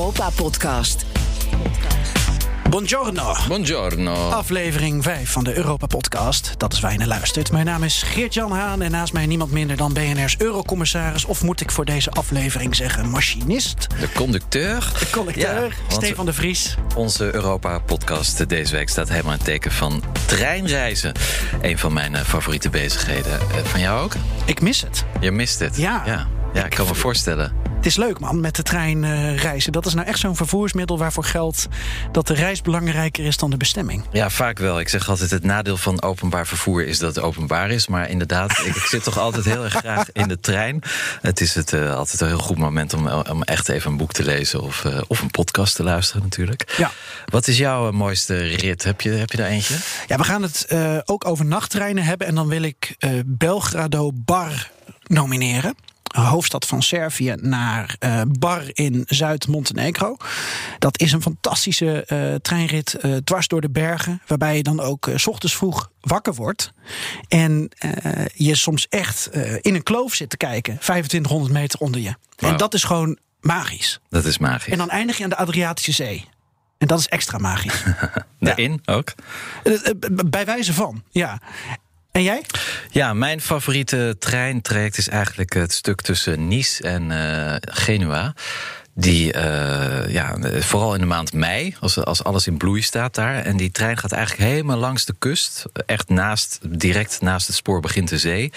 Europa-podcast. Buongiorno. Buongiorno. Aflevering 5 van de Europa-podcast. Dat is waar je naar luistert. Mijn naam is Geert-Jan Haan en naast mij niemand minder dan BNR's Eurocommissaris... of moet ik voor deze aflevering zeggen machinist? De conducteur. De Ja, want Stefan de Vries. Onze Europa-podcast deze week staat helemaal in het teken van treinreizen. Een van mijn eh, favoriete bezigheden. Eh, van jou ook? Ik mis het. Je mist het. Ja. Ja, ja ik kan me voorstellen. Het is leuk, man, met de trein eh, reizen. Dat is nou echt zo'n vervoersmiddel waarvoor geldt... dat de reis belangrijker is dan de bestemming. Ja, vaak wel. Ik zeg altijd, het nadeel van openbaar vervoer is dat het openbaar is. Maar inderdaad, ik, ik zit toch altijd heel erg graag in de trein. Het is het, eh, altijd een heel goed moment om, om echt even een boek te lezen... of, eh, of een podcast te luisteren natuurlijk. Ja. Wat is jouw eh, mooiste rit? Heb je, heb je daar eentje? Ja, we gaan het eh, ook over nachttreinen hebben. En dan wil ik eh, Belgrado Bar nomineren. Hoofdstad van Servië naar eh, Bar in Zuid-Montenegro. Dat is een fantastische eh, treinrit eh, dwars door de bergen. Waarbij je dan ook s ochtends vroeg wakker wordt. En je soms echt in een kloof zit te kijken. 2500 meter onder je. En dat is gewoon magisch. Dat is magisch. En dan eindig je aan de Adriatische Zee. En dat is extra magisch. Daarin ook? Bij wijze van, ja. En jij? Ja, mijn favoriete treintraject is eigenlijk het stuk tussen Nice en eh, Genua. Die, eh, ja, vooral in de maand mei, als, als alles in bloei staat daar. En die trein gaat eigenlijk helemaal langs de kust. Echt naast, direct naast het spoor begint de zee.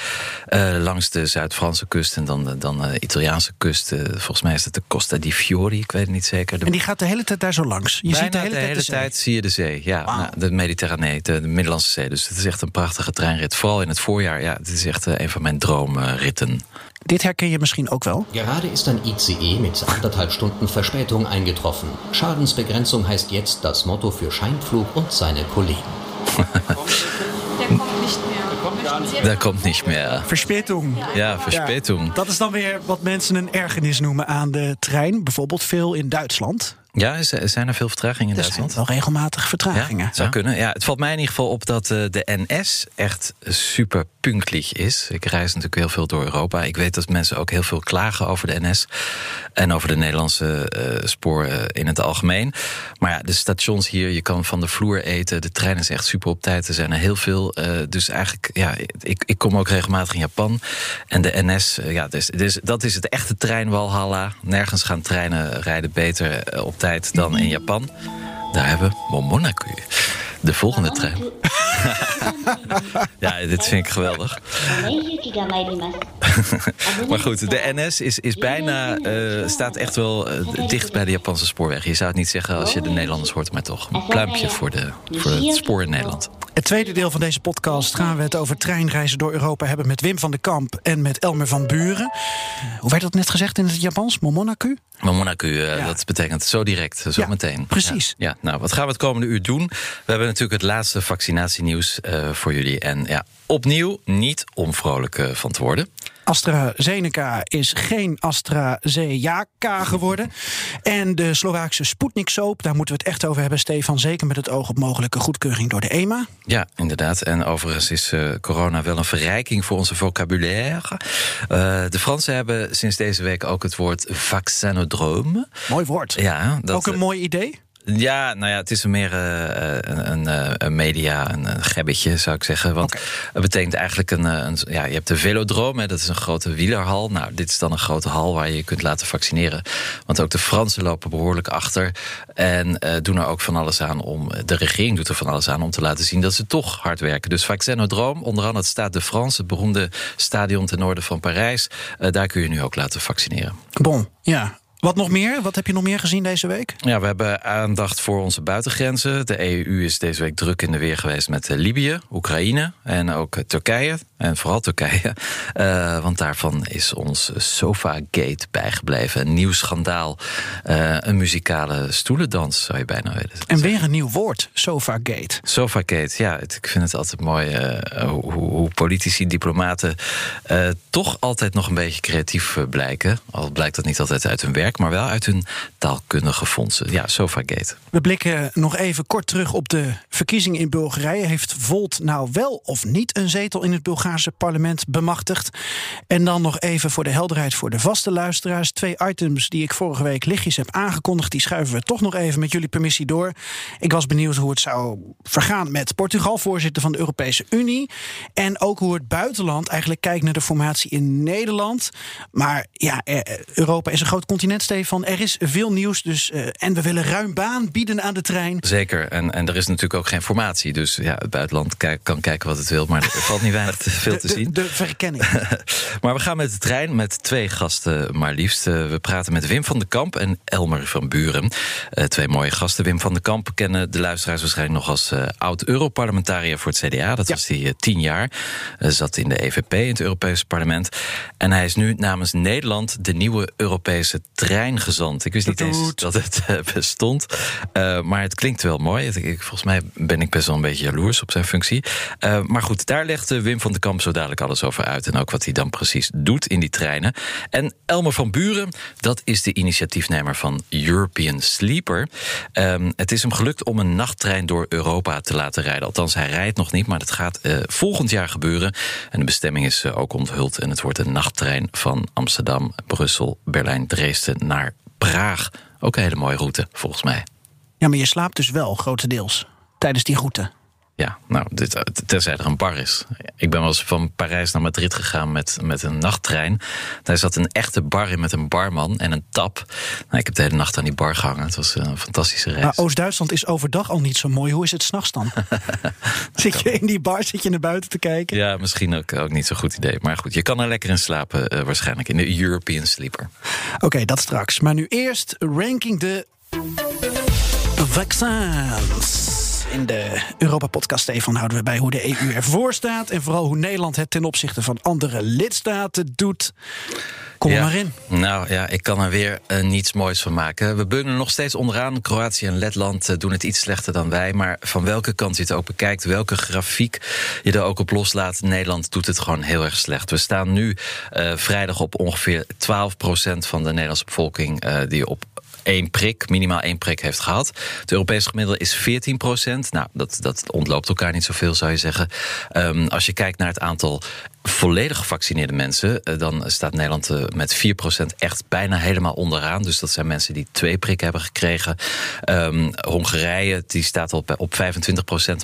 Eh, langs de Zuid-Franse kust en dan, de- dan de Italiaanse kust. Eh, volgens mij is het de Costa di Fiori, ik weet het niet zeker. De En die gaat de hele tijd daar zo langs. Je Bijna ziet de hele, tijd, de tijd zie je de zee. Ja, nou, de Mediterranee, de, de Middellandse Zee. Dus het is echt een prachtige treinrit. Vooral in het voorjaar. Ja, het is echt eh, een van mijn droomritten. Dit herken je misschien ook wel. Gerade ist ein ICE mit anderthalb Stunden Verspätung eingetroffen. Schadensbegrenzung heißt jetzt das Motto für Scheinflug und seine Kollegen. Der kommt nicht mehr. Daar komt niet meer. Verspätung. Ja, verspätung. Ja, dat is dan weer wat mensen een ergernis noemen aan de trein. Bijvoorbeeld veel in Duitsland. Ja, is- zijn er veel vertragingen in Er zijn Duitsland? wel regelmatig vertragingen. Ja, zou kunnen. Ja, het valt mij in ieder geval op dat eh, de NS echt super punctlich is. Ik reis natuurlijk heel veel door Europa. Ik weet dat mensen ook heel veel klagen over de NS. En over de Nederlandse eh spoor eh, in het algemeen. Maar ja, de stations hier, je kan van de vloer eten. De trein is echt super op tijd. Er zijn er heel veel. Eh, dus eigenlijk, ja, ik, ik kom ook regelmatig in Japan. En de NS, ja, dus, dus dat is het echte treinwalhalla. Nergens gaan treinen rijden beter op dan in Japan. Daar hebben we Momonaku. De volgende trein. ja, dit vind ik geweldig. Maar goed, de NS is, is bijna, eh, staat echt wel eh, dicht bij de Japanse spoorweg. Je zou het niet zeggen als je de Nederlanders hoort, maar toch. Een pluimpje voor, de, voor het spoor in Nederland. Het tweede deel van deze podcast gaan we het over treinreizen door Europa hebben met Wim van den Kamp en met Elmer van Buren. Hoe werd dat net gezegd in het Japans? Momonaku? Momonaku, eh, Ja. dat betekent zo direct, zo Ja, meteen. precies. Ja, ja, nou, wat gaan we het komende uur doen? We hebben natuurlijk het laatste vaccinatienieuws eh, voor jullie. En ja, opnieuw niet om vrolijk eh, van te worden. AstraZeneca is geen AstraZeneca geworden. En de Slovaakse Sputnik-soap, daar moeten we het echt over hebben, Stefan. Zeker met het oog op mogelijke goedkeuring door de EMA. Ja, inderdaad. En overigens is eh, corona wel een verrijking voor onze vocabulaire. Eh, de Fransen hebben sinds deze week ook het woord vaccinodrome. Mooi woord. Ja, dat, Ook een mooi idee. Ja, nou ja, het is meer eh, een, een, eh, een media, een, een gebbetje zou ik zeggen. Want het betekent eigenlijk een, eh, een. Ja, je hebt de velodroom, hè, dat is een grote wielerhal. Nou, dit is dan een grote hal waar je je kunt laten vaccineren. Want ook de Fransen lopen behoorlijk achter. En doen er ook van alles aan om. De regering doet er van alles aan om te laten zien dat ze toch hard werken. Dus Vaccinodroom, onder andere het Stade de France, het beroemde stadion ten noorden van Parijs. eh, daar kun je nu ook laten vaccineren. Bon, ja. Wat nog meer? Wat heb je nog meer gezien deze week? Ja, we hebben aandacht voor onze buitengrenzen. De EU is deze week druk in de weer geweest met eh, Libië, Oekraïne en ook eh, Turkije. En vooral Turkije. Eh, want daarvan is ons Sofagate bijgebleven. Een nieuw schandaal. Eh, een muzikale stoelendans, zou je bijna willen En weer een nieuw woord, Sofagate. Sofagate, ja, het- ik vind het altijd mooi eh, hoe, hoe- politici, diplomaten toch altijd nog een beetje creatief blijken. Al blijkt dat niet altijd uit hun werk. werk, maar wel uit hun taalkundige fondsen. Ja, Sofagate. We blikken nog even kort terug op de verkiezingen in Bulgarije. Heeft Volt nou wel of niet een zetel in het Bulgaarse parlement bemachtigd? En dan nog even voor de helderheid voor de vaste luisteraars. Twee items die ik vorige week lichtjes heb aangekondigd, die schuiven we toch nog even met jullie permissie door. Ik was benieuwd hoe het zou vergaan met Portugal, voorzitter van de Europese Unie. En ook hoe het buitenland eigenlijk kijkt naar de formatie in Nederland. Maar ja, eh, Europa is een groot continent, Stefan. Er is veel nieuws. Dus, uh, en we willen ruim baan bieden aan de trein. Zeker. En, en er is natuurlijk ook geen formatie. Dus ja, het buitenland kan kijken wat het wil. Maar er valt niet te veel te zien. De, de verkenning. maar we gaan met de trein met twee gasten maar liefst. Uh, we praten met Wim van den Kamp en Elmer van Buren. Uh, twee mooie gasten. Wim van den Kamp kennen de luisteraars waarschijnlijk nog als oud-Europarlementariër voor het CDA. Dat ja. was hij tien jaar. zat in de EVP in het Europese parlement. En hij is nu namens Nederland de nieuwe Europese treingezant. Ik wist niet eens dat het bestond. Uh, maar het klinkt wel mooi. Ik, volgens mij ben ik best wel een beetje jaloers op zijn functie. Uh, maar goed, daar legt Wim van den Kamp zo dadelijk alles over uit. En ook wat hij dan precies doet in die treinen. En Elmer van Buren, dat is de initiatiefnemer van European Sleeper. Um, het is hem gelukt om een nachttrein door Europa te laten rijden. Althans, hij rijdt nog niet, maar dat gaat volgend jaar gebeuren. En de bestemming is ook onthuld. En het wordt een nachttrein van Amsterdam, Brussel, Berlijn, Dresden naar Praag. Ook een hele mooie route, volgens mij. Ja, maar je slaapt dus wel grotendeels tijdens die route. Ja, nou, dit, terzij er een bar is. Ik ben wel eens van Parijs naar Madrid gegaan met, met een nachttrein. Daar zat een echte bar in met een barman en een tap. Nou, ik heb de hele nacht aan die bar gehangen. Het was een fantastische reis. Maar Oost-Duitsland is overdag al niet zo mooi. Hoe is het s'nachts dan? zit je in die bar, zit je naar buiten te kijken? Ja, misschien ook, ook niet zo'n goed idee. Maar goed, je kan er lekker in slapen uh, waarschijnlijk. In de European Sleeper. Oké, okay, dat straks. Maar nu eerst ranking de vaccins. In de Europa-podcast, Stefan, houden we bij hoe de EU ervoor staat. En vooral hoe Nederland het ten opzichte van andere lidstaten doet. Kom ja. maar in. Nou ja, ik kan er weer uh, niets moois van maken. We bungelen nog steeds onderaan. Kroatië en Letland uh, doen het iets slechter dan wij. Maar van welke kant je het ook bekijkt, welke grafiek je er ook op loslaat, Nederland doet het gewoon heel erg slecht. We staan nu uh, vrijdag op ongeveer 12% van de Nederlandse bevolking die op één prik, minimaal één prik heeft gehad. Het Europese gemiddelde is 14 procent. Nou, dat, dat ontloopt elkaar niet zoveel, zou je zeggen. Um, als je kijkt naar het aantal volledig gevaccineerde mensen, dan staat Nederland met 4% echt bijna helemaal onderaan. Dus dat zijn mensen die twee prikken hebben gekregen. Um, Hongarije die staat op, op 25%,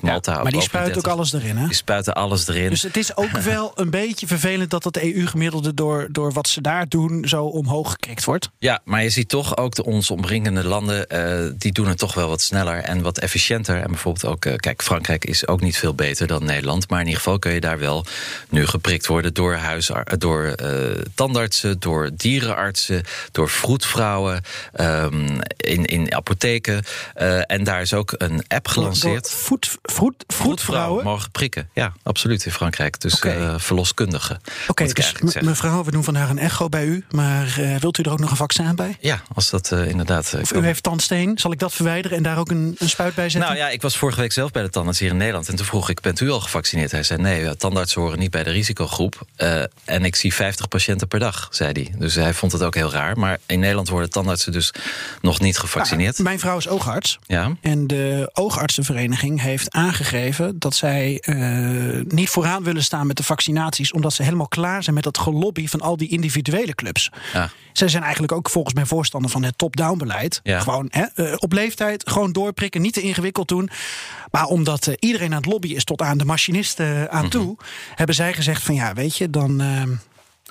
Malta ja, Maar die spuiten ook alles erin, hè? Die spuiten alles erin. Dus het is ook wel een beetje vervelend dat het EU-gemiddelde door, door wat ze daar doen zo omhoog gekrikt wordt. Ja, maar je ziet toch ook de ons omringende landen, uh, die doen het toch wel wat sneller en wat efficiënter. En bijvoorbeeld ook, uh, kijk, Frankrijk is ook niet veel beter dan Nederland. Maar in ieder geval kun je daar wel nu geprikt worden door, huisar door uh, tandartsen, door dierenartsen, door vroedvrouwen, um, in, in apotheken. Uh, en daar is ook een app gelanceerd. Voet, vroed, vroedvrouwen? mogen prikken, ja, absoluut in Frankrijk. Dus okay. uh, verloskundigen. Oké, okay, dus mevrouw, we doen vandaag een echo bij u. Maar wilt u er ook nog een vaccin bij? Ja, als dat inderdaad... Of u heeft tandsteen, zal ik dat verwijderen en daar ook een, een spuit bij zetten? Nou ja, ik was vorige week zelf bij de tandarts hier in Nederland. En toen vroeg ik, bent u al gevaccineerd? Hij zei, nee, tandartsen horen niet bij de risicogroep. Uh, en ik zie 50 patiënten per dag, zei hij. Dus hij vond het ook heel raar. Maar in Nederland worden tandartsen dus nog niet gevaccineerd. Nou, mijn vrouw is oogarts. Ja. En de oogartsenvereniging heeft aangegeven dat zij uh, niet vooraan willen staan met de vaccinaties. Omdat ze helemaal klaar zijn met dat gelobby van al die individuele clubs. Ja. Zij zijn eigenlijk ook volgens mij voorstander van het top-down beleid. Ja. Gewoon hè, uh, op leeftijd, gewoon doorprikken, niet te ingewikkeld doen. Maar omdat uh, iedereen aan het lobbyen is tot aan de machinisten aan toe, mm -hmm. hebben zij gezegd van ja, weet je, dan.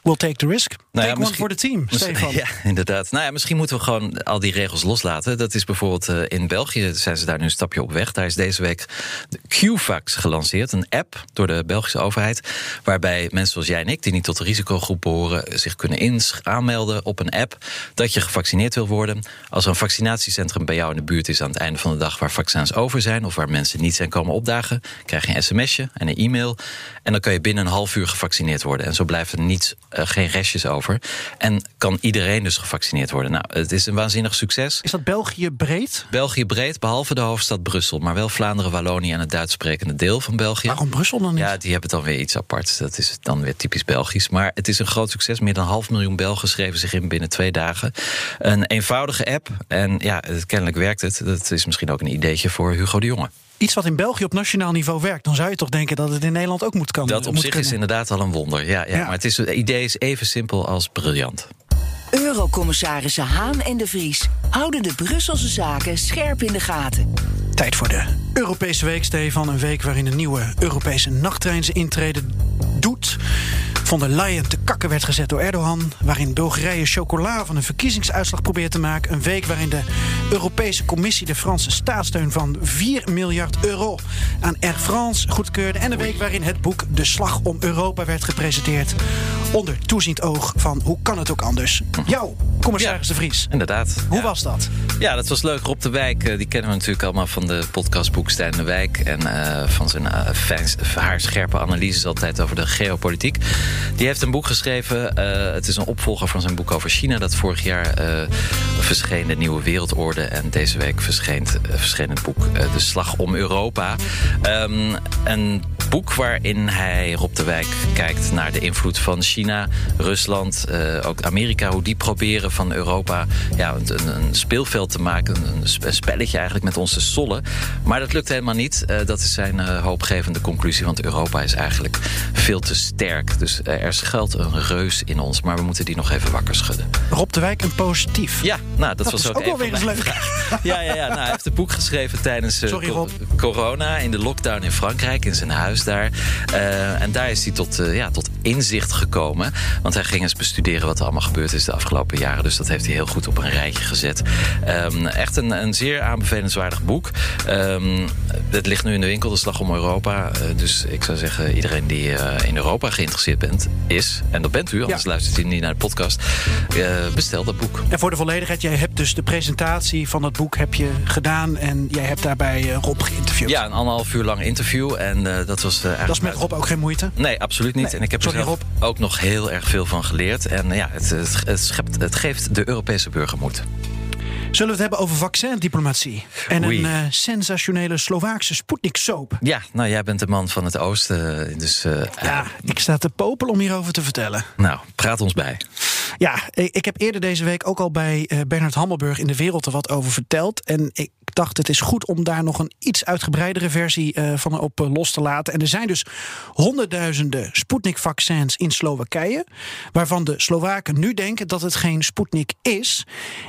We'll take the risk. Nou take ja, one for the team, Stefan. Ja, inderdaad. Nou ja, misschien moeten we gewoon al die regels loslaten. Dat is bijvoorbeeld uh, in België zijn ze daar nu een stapje op weg. Daar is deze week de QFax gelanceerd. Een app door de Belgische overheid. Waarbij mensen zoals jij en ik, die niet tot de risicogroep behoren... zich kunnen aanmelden op een app dat je gevaccineerd wil worden. Als er een vaccinatiecentrum bij jou in de buurt is aan het einde van de dag... waar vaccins over zijn of waar mensen niet zijn komen opdagen... krijg je een sms'je en een e-mail. En dan kan je binnen een half uur gevaccineerd worden. En zo blijft er niets eh, geen restjes over. En kan iedereen dus gevaccineerd worden. Nou, het is een waanzinnig succes. Is dat België breed? België breed, behalve de hoofdstad Brussel. Maar wel Vlaanderen, Wallonië en het Duits sprekende deel van België. Waarom Brussel dan niet? Ja, die hebben dan weer iets aparts. Dat is dan weer typisch Belgisch. Maar het is een groot succes. Meer dan een half miljoen Belgen schreven zich in binnen twee dagen. Een eenvoudige app. En ja, kennelijk werkt het. Dat is misschien ook een ideetje voor Hugo de Jonge. Iets wat in België op nationaal niveau werkt, dan zou je toch denken dat het in Nederland ook moet kunnen. Dat op zich kunnen. is inderdaad al een wonder. Ja, ja, Ja. Maar het, is, het idee is even simpel als briljant. Eurocommissarissen Haan en de Vries houden de Brusselse zaken scherp in de gaten. Tijd voor de Europese Week, Stefan. Een week waarin een nieuwe Europese nachttrein zijn intrede doet. Von der Leyen te kakken werd gezet door Erdogan. Waarin Bulgarije chocola van een verkiezingsuitslag probeert te maken. Een week waarin de Europese Commissie de Franse staatssteun van 4 miljard euro aan Air France goedkeurde. En een week waarin het boek De Slag om Europa werd gepresenteerd. Onder toeziend oog van hoe kan het ook anders? Jou, commissaris Ja. De Vries. Inderdaad. Hoe Ja. was dat? Ja, dat was leuk. Rob de Wijk, eh, die kennen we natuurlijk allemaal van de podcast Stijn de Wijk. En eh, van zijn eh, fijn- haar scherpe analyses altijd over de geopolitiek. Die heeft een boek geschreven. het is een opvolger van zijn boek over China. Dat vorig jaar verscheen, de Nieuwe Wereldorde. En deze week verscheen, verscheen het boek De Slag om Europa. Ehm, een boek waarin hij, Rob de Wijk, kijkt naar de invloed van China, Rusland, ook Amerika. Hoe die proberen van Europa ja, een, een- speelveld te maken. Een, sp- een spelletje eigenlijk met onze sollen. Maar dat lukt helemaal niet. Eh, dat is zijn eh, hoopgevende conclusie. Want Europa is eigenlijk veel te sterk. Dus eh, er schuilt een reus in ons. Maar we moeten die nog even wakker schudden. Rob de Wijk een positief. Ja, nou, dat, Dat was ook, ook wel weer eens leuk. Ja, ja, ja. Nou, hij heeft een boek geschreven tijdens Sorry, co- Rob. corona in de lockdown in Frankrijk, in zijn huis daar. En daar is hij tot, ja, tot inzicht gekomen. Want hij ging eens bestuderen wat er allemaal gebeurd is de afgelopen jaren. Dus dat heeft hij heel goed op een rijtje gezet. Ehm, echt een, een zeer aanbevelenswaardig boek. Ehm, het ligt nu in de winkel, de Slag om Europa. Eh, dus ik zou zeggen, iedereen die eh, in Europa geïnteresseerd bent, is, en dat bent u, anders Ja. luistert u niet naar de podcast, eh, bestel dat boek. En voor de volledigheid, jij hebt dus de presentatie van dat boek heb je gedaan en jij hebt daarbij Rob geïnterviewd. Ja, een anderhalf uur lang interview. En dat was eigenlijk. Dat is met Rob ook geen moeite. Nee, absoluut niet. Nee, en ik heb sorry, zelf ook nog heel erg veel van geleerd. En ja, het, het, het, schept, het geeft de Europese burger moed. Zullen we het hebben over vaccindiplomatie? En Oei. een eh, sensationele Slovaakse Sputnik-soap. Ja, nou, jij bent de man van het oosten. Dus eh, Ja, ik sta te popelen om hierover te vertellen. nou, praat ons bij. Ja, ik heb eerder deze week ook al bij eh, Bernard Hammelburg in de Wereld er wat over verteld. En ik dacht, het is goed om daar nog een iets uitgebreidere versie eh, van op eh, los te laten. En er zijn dus honderdduizenden Sputnik-vaccins in Slowakije. Waarvan de Slowaken nu denken dat het geen Sputnik is.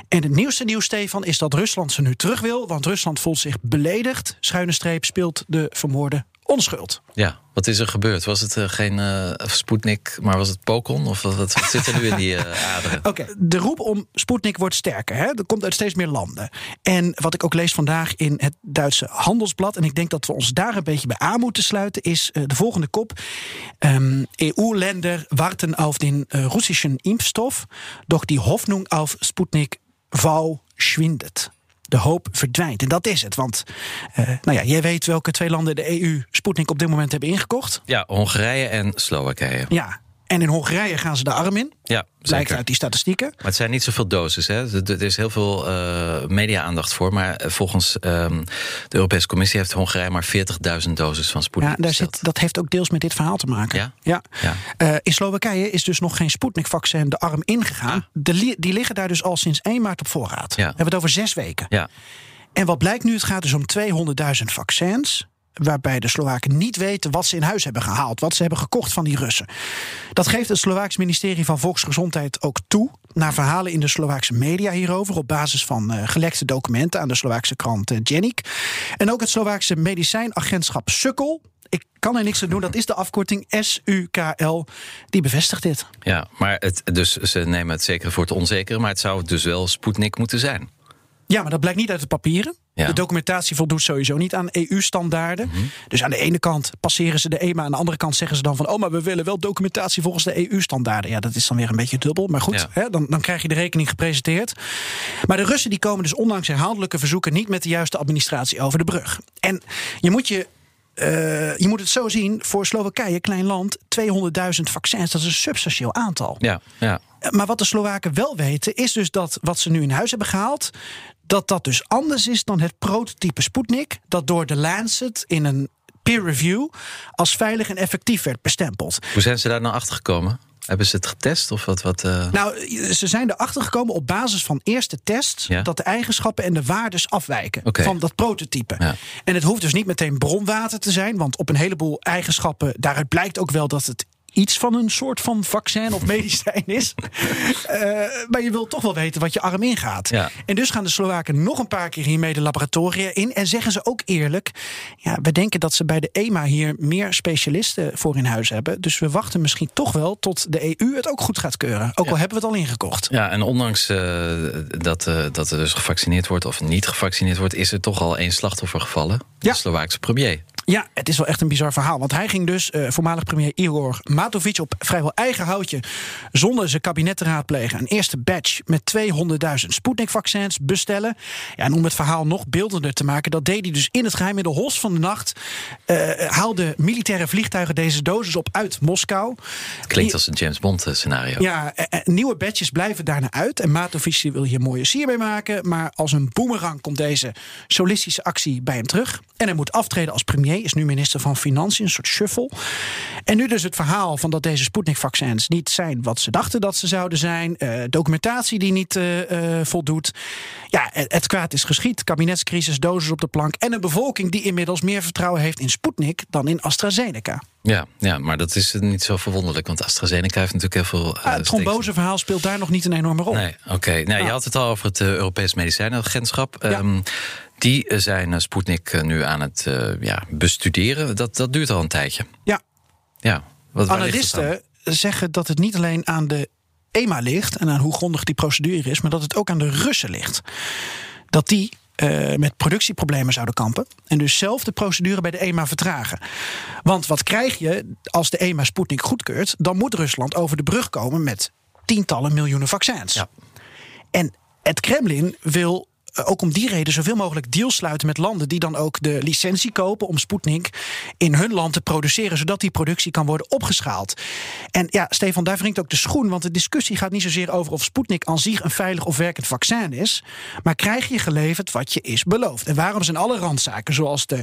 En het nieuwste nieuws, Stefan, is dat Rusland ze nu terug wil. Want Rusland voelt zich beledigd. Schuine streep speelt de vermoorde onschuld. Ja, wat is er gebeurd? Was het eh, geen eh Sputnik, maar was het Pokon? Of wat, wat zit er nu in die eh, aderen? Oké, de roep om Sputnik wordt sterker. Hè? Dat komt uit steeds meer landen. En wat ik ook lees vandaag in het Duitse Handelsblad... en ik denk dat we ons daar een beetje bij aan moeten sluiten... is de volgende kop. Ehm, EU-Länder warten auf den russischen Impfstoff... doch die Hoffnung auf Sputnik V schwindet. De hoop verdwijnt. En dat is het. Want eh, nou ja, jij weet welke twee landen de EU Sputnik op dit moment hebben ingekocht. Ja, Hongarije en Slowakije. Ja, en in Hongarije gaan ze de arm in. Ja, Blijkt uit die statistieken. Maar het zijn niet zoveel doses. Hè? Er is heel veel eh, media-aandacht voor. Maar eh, volgens ehm, de Europese Commissie heeft Hongarije maar 40.000 doses van Sputnik Ja, daar zit, dat heeft ook deels met dit verhaal te maken. Ja? ja. Ja. Eh, in Slowakije is dus nog geen Sputnik-vaccin de arm ingegaan. Ah. De die liggen daar dus al sinds 1 maart op voorraad. We hebben het over zes weken. Ja. En wat blijkt nu? Het gaat dus om 200.000 vaccins. Waarbij de Slowaken niet weten wat ze in huis hebben gehaald. Wat ze hebben gekocht van die Russen. Dat geeft het Slovaaks ministerie van Volksgezondheid ook toe. Naar verhalen in de Slovaakse media hierover. Op basis van eh, gelekte documenten aan de Slovaakse krant uh, Jenik. En ook het Slovaakse medicijnagentschap Sukkel. Ik kan er niks aan doen. Dat is de afkorting SUKL. Die bevestigt dit. Ja, maar het, dus ze nemen het zeker voor het onzekere. Maar het zou dus wel Sputnik moeten zijn. Ja, maar dat blijkt niet uit de papieren. Ja. De documentatie voldoet sowieso niet aan EU-standaarden. Dus aan de ene kant passeren ze de EMA, aan de andere kant zeggen ze dan van: oh, maar we willen wel documentatie volgens de EU-standaarden. Ja, dat is dan weer een beetje dubbel. Maar goed, Ja. hè, dan, dan krijg je de rekening gepresenteerd. Maar de Russen die komen dus ondanks herhaaldelijke verzoeken niet met de juiste administratie over de brug. En je moet je eh, je moet het zo zien, voor Slowakije, klein land, 200.000 vaccins, dat is een substantieel aantal. Ja, ja. Maar wat de Slowaken wel weten, is dus dat wat ze nu in huis hebben gehaald, dat dat dus anders is dan het prototype Sputnik, dat door de Lancet in een peer review als veilig en effectief werd bestempeld. Hoe zijn ze daar nou achter gekomen? Hebben ze het getest of wat? wat uh... Nou, ze zijn erachter gekomen op basis van eerste tests Ja. dat de eigenschappen en de waardes afwijken van dat prototype. Ja. En het hoeft dus niet meteen bronwater te zijn, want op een heleboel eigenschappen daaruit blijkt ook wel dat het iets van een soort van vaccin of medicijn is. Eh, maar je wilt toch wel weten wat je arm ingaat. Ja. En dus gaan de Slowaken nog een paar keer hiermee de laboratoria in. En zeggen ze ook eerlijk: ja, we denken dat ze bij de EMA hier meer specialisten voor in huis hebben. Dus we wachten misschien toch wel tot de EU het ook goed gaat keuren. Ook al hebben we het al ingekocht. Ja, en ondanks eh, dat, eh, dat er dus gevaccineerd wordt of niet gevaccineerd wordt, is er toch al één slachtoffer gevallen. Ja. De Slovaakse premier. Ja, het is wel echt een bizar verhaal. Want hij ging dus, eh, voormalig premier Igor Matovic, op vrijwel eigen houtje, zonder zijn kabinet te raadplegen, een eerste batch met 200.000 Sputnik-vaccins bestellen. Ja, en om het verhaal nog beeldender te maken, dat deed hij dus in het geheim in de hols van de nacht. eh haalde militaire vliegtuigen deze doses op uit Moskou. Klinkt als een James Bond eh, scenario. Ja, nieuwe badges blijven daarna uit. En Matovic wil hier mooie sier mee maken. Maar als een boemerang komt deze solistische actie bij hem terug. En hij moet aftreden als premier. Is nu minister van Financiën, een soort shuffle. En nu dus het verhaal van dat deze Sputnik-vaccins niet zijn wat ze dachten dat ze zouden zijn. eh, documentatie die niet eh, eh, voldoet. Ja, het, het kwaad is geschied. Kabinetscrisis, doses op de plank. En een bevolking die inmiddels meer vertrouwen heeft in Sputnik dan in AstraZeneca. Ja, ja, maar dat is niet zo verwonderlijk, want AstraZeneca heeft natuurlijk heel veel. Ah, het tromboseverhaal speelt daar nog niet een enorme rol. Nee, oké. Nou, Je had het al over het Europees Medicijnenagentschap. Ja. Ehm, die eh, zijn eh, Sputnik eh, nu aan het ja, bestuderen. Dat, dat duurt al een tijdje. Ja, Ja. Wat? Analisten zeggen dat het niet alleen aan de EMA ligt en aan hoe grondig die procedure is, maar dat het ook aan de Russen ligt. Dat die met productieproblemen zouden kampen en dus zelf de procedure bij de EMA vertragen. Want wat krijg je als de EMA Sputnik goedkeurt? Dan moet Rusland over de brug komen met tientallen miljoenen vaccins. Ja. En het Kremlin wil ook om die reden zoveel mogelijk deals sluiten met landen die dan ook de licentie kopen om Sputnik in hun land te produceren, zodat die productie kan worden opgeschaald. En ja, Stefan, daar wringt ook de schoen, want de discussie gaat niet zozeer over of Sputnik aan zich een veilig of werkend vaccin is, maar krijg je geleverd wat je is beloofd. En waarom zijn alle randzaken, zoals de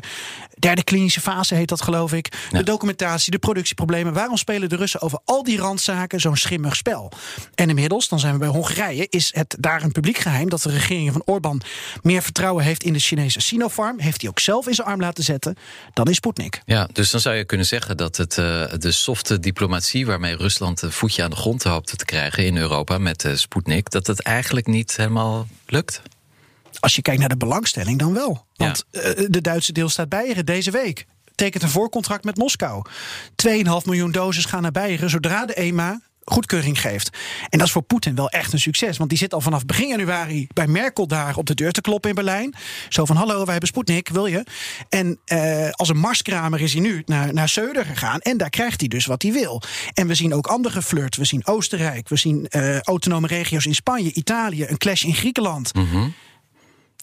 derde klinische fase heet dat geloof ik, de documentatie, de productieproblemen, waarom spelen de Russen over al die randzaken zo'n schimmig spel? En inmiddels, dan zijn we bij Hongarije, is het daar een publiek geheim dat de regering van Orbán meer vertrouwen heeft in de Chinese Sinopharm, heeft hij ook zelf in zijn arm laten zetten, dan is Sputnik. Ja, dus dan zou je kunnen zeggen dat het, eh, de softe diplomatie waarmee Rusland een voetje aan de grond hoopte te krijgen in Europa met eh, Sputnik, dat het eigenlijk niet helemaal lukt. Als je kijkt naar de belangstelling, dan wel. Want eh, de Duitse deelstaat Beieren deze week tekent een voorcontract met Moskou. 2,5 miljoen doses gaan naar Beieren zodra de EMA goedkeuring geeft. En dat is voor Poetin wel echt een succes. Want die zit al vanaf begin januari bij Merkel daar op de deur te kloppen in Berlijn. Zo van, hallo, wij hebben Sputnik, wil je? En eh, als een marskramer is hij nu naar, naar Söder gegaan. En daar krijgt hij dus wat hij wil. En we zien ook andere flirts. We zien Oostenrijk, we zien eh, autonome regio's in Spanje, Italië, een clash in Griekenland.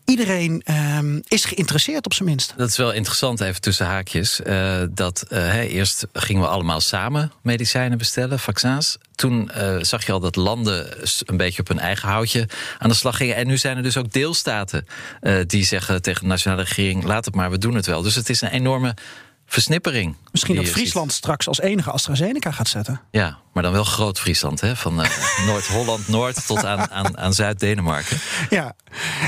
Iedereen ehm, is geïnteresseerd op zijn minst. Dat is wel interessant, even tussen haakjes. eh, dat eh, eerst gingen we allemaal samen medicijnen bestellen, vaccins. Toen eh, zag je al dat landen een beetje op hun eigen houtje aan de slag gingen. En nu zijn er dus ook deelstaten die zeggen tegen de nationale regering: laat het maar, we doen het wel. Dus het is een enorme versnippering. Misschien dat Friesland straks als enige AstraZeneca gaat zetten. Ja, maar dan wel groot Friesland, hè? van eh, Noord-Holland-Noord tot aan, aan, aan Zuid-Denemarken. Ja,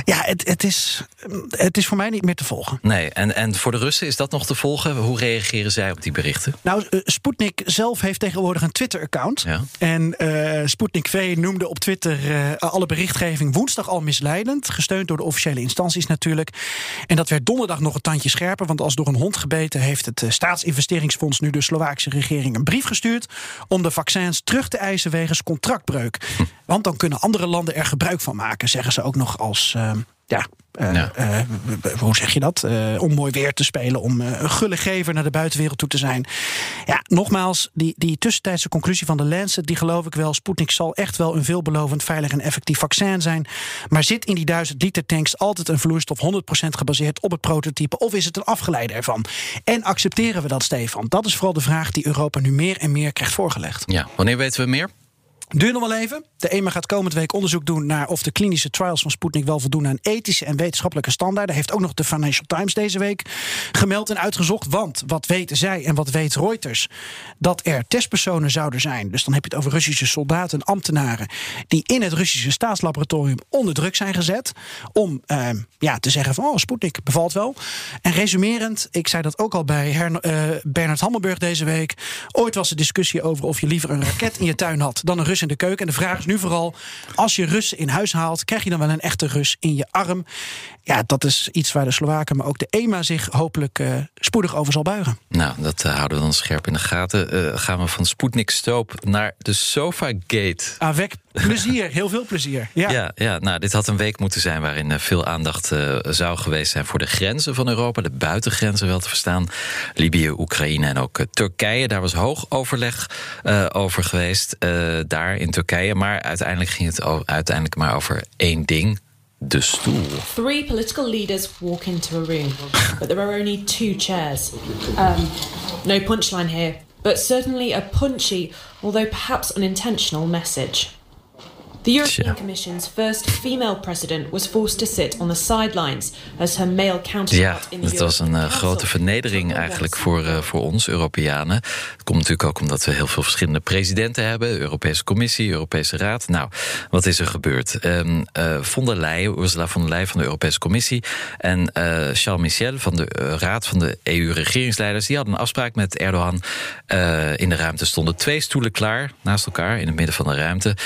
ja het, het, is, het is voor mij niet meer te volgen. Nee, en, en voor de Russen is dat nog te volgen? Hoe reageren zij op die berichten? Nou, eh, Sputnik zelf heeft tegenwoordig een Twitter-account. Ja. En eh Sputnik V noemde op Twitter alle berichtgeving woensdag al misleidend. Gesteund door de officiële instanties natuurlijk. En dat werd donderdag nog een tandje scherper. Want als door een hond gebeten heeft het eh, staatsinvesteringsfonds nu de Slovaakse regering een brief gestuurd. om de vaccins terug te eisen wegens contractbreuk. Want dan kunnen andere landen er gebruik van maken, zeggen ze ook nog als. Ja, Eh, Ja. eh, hoe zeg je dat? Eh, om mooi weer te spelen, om eh, een gulle gever naar de buitenwereld toe te zijn. Ja, nogmaals, die, die tussentijdse conclusie van de Lancet, die geloof ik wel. Sputnik zal echt wel een veelbelovend, veilig en effectief vaccin zijn. Maar zit in die 1000 liter tanks altijd een vloeistof 100% gebaseerd op het prototype? Of is het een afgeleide ervan? En accepteren we dat, Stefan? Dat is vooral de vraag die Europa nu meer en meer krijgt voorgelegd. Ja, wanneer weten we meer? Duur nog wel even. De EMA gaat komend week onderzoek doen naar of de klinische trials van Sputnik wel voldoen aan ethische en wetenschappelijke standaarden. Heeft ook nog de Financial Times deze week gemeld en uitgezocht. Want wat weten zij en wat weet Reuters? Dat er testpersonen zouden zijn. Dus dan heb je het over Russische soldaten en ambtenaren. die in het Russische staatslaboratorium onder druk zijn gezet. om eh, ja, te zeggen van oh, Sputnik bevalt wel. En resumerend, ik zei dat ook al bij Her- eh, Bernard Hammelburg deze week. Ooit was er discussie over of je liever een raket in je tuin had dan een Rus in de keuken. En de vraag is nu vooral: als je Russen in huis haalt, krijg je dan wel een echte Rus in je arm? Ja, dat is iets waar de Slowaken, maar ook de EMA zich hopelijk eh, spoedig over zal buigen. Nou, dat eh, houden we dan scherp in de gaten. Eh, gaan we van Sputnik Stoop naar de Sofagate. Avec plezier, heel veel plezier. Ja. Ja, ja, nou, dit had een week moeten zijn waarin veel aandacht zou geweest zijn voor de grenzen van Europa, de buitengrenzen wel te verstaan. Libië, Oekraïne en ook Turkije. Daar was hoog overleg over geweest, eh, in Turkije. Maar uiteindelijk ging het uiteindelijk maar over één ding: de stoel. Three political leaders walk into a room, but there are only two chairs. Um, no punchline here, but certainly a punchy, although perhaps unintentional, message. The European. Commission's first female president was forced to sit on the sidelines as her male Ja, counterpart in the dat was een eh, grote vernedering eigenlijk voor, eh, voor ons, Europeanen. Het komt natuurlijk ook omdat we heel veel verschillende presidenten hebben. Europese Commissie, Europese Raad. Nou, wat is er gebeurd? Ehm eh, von der Leyen, Ursula von der Leyen van de Europese Commissie... en Charles Michel van de Raad van de EU-regeringsleiders... die hadden een afspraak met Erdogan. In de ruimte stonden twee stoelen klaar, naast elkaar... in het midden van de ruimte.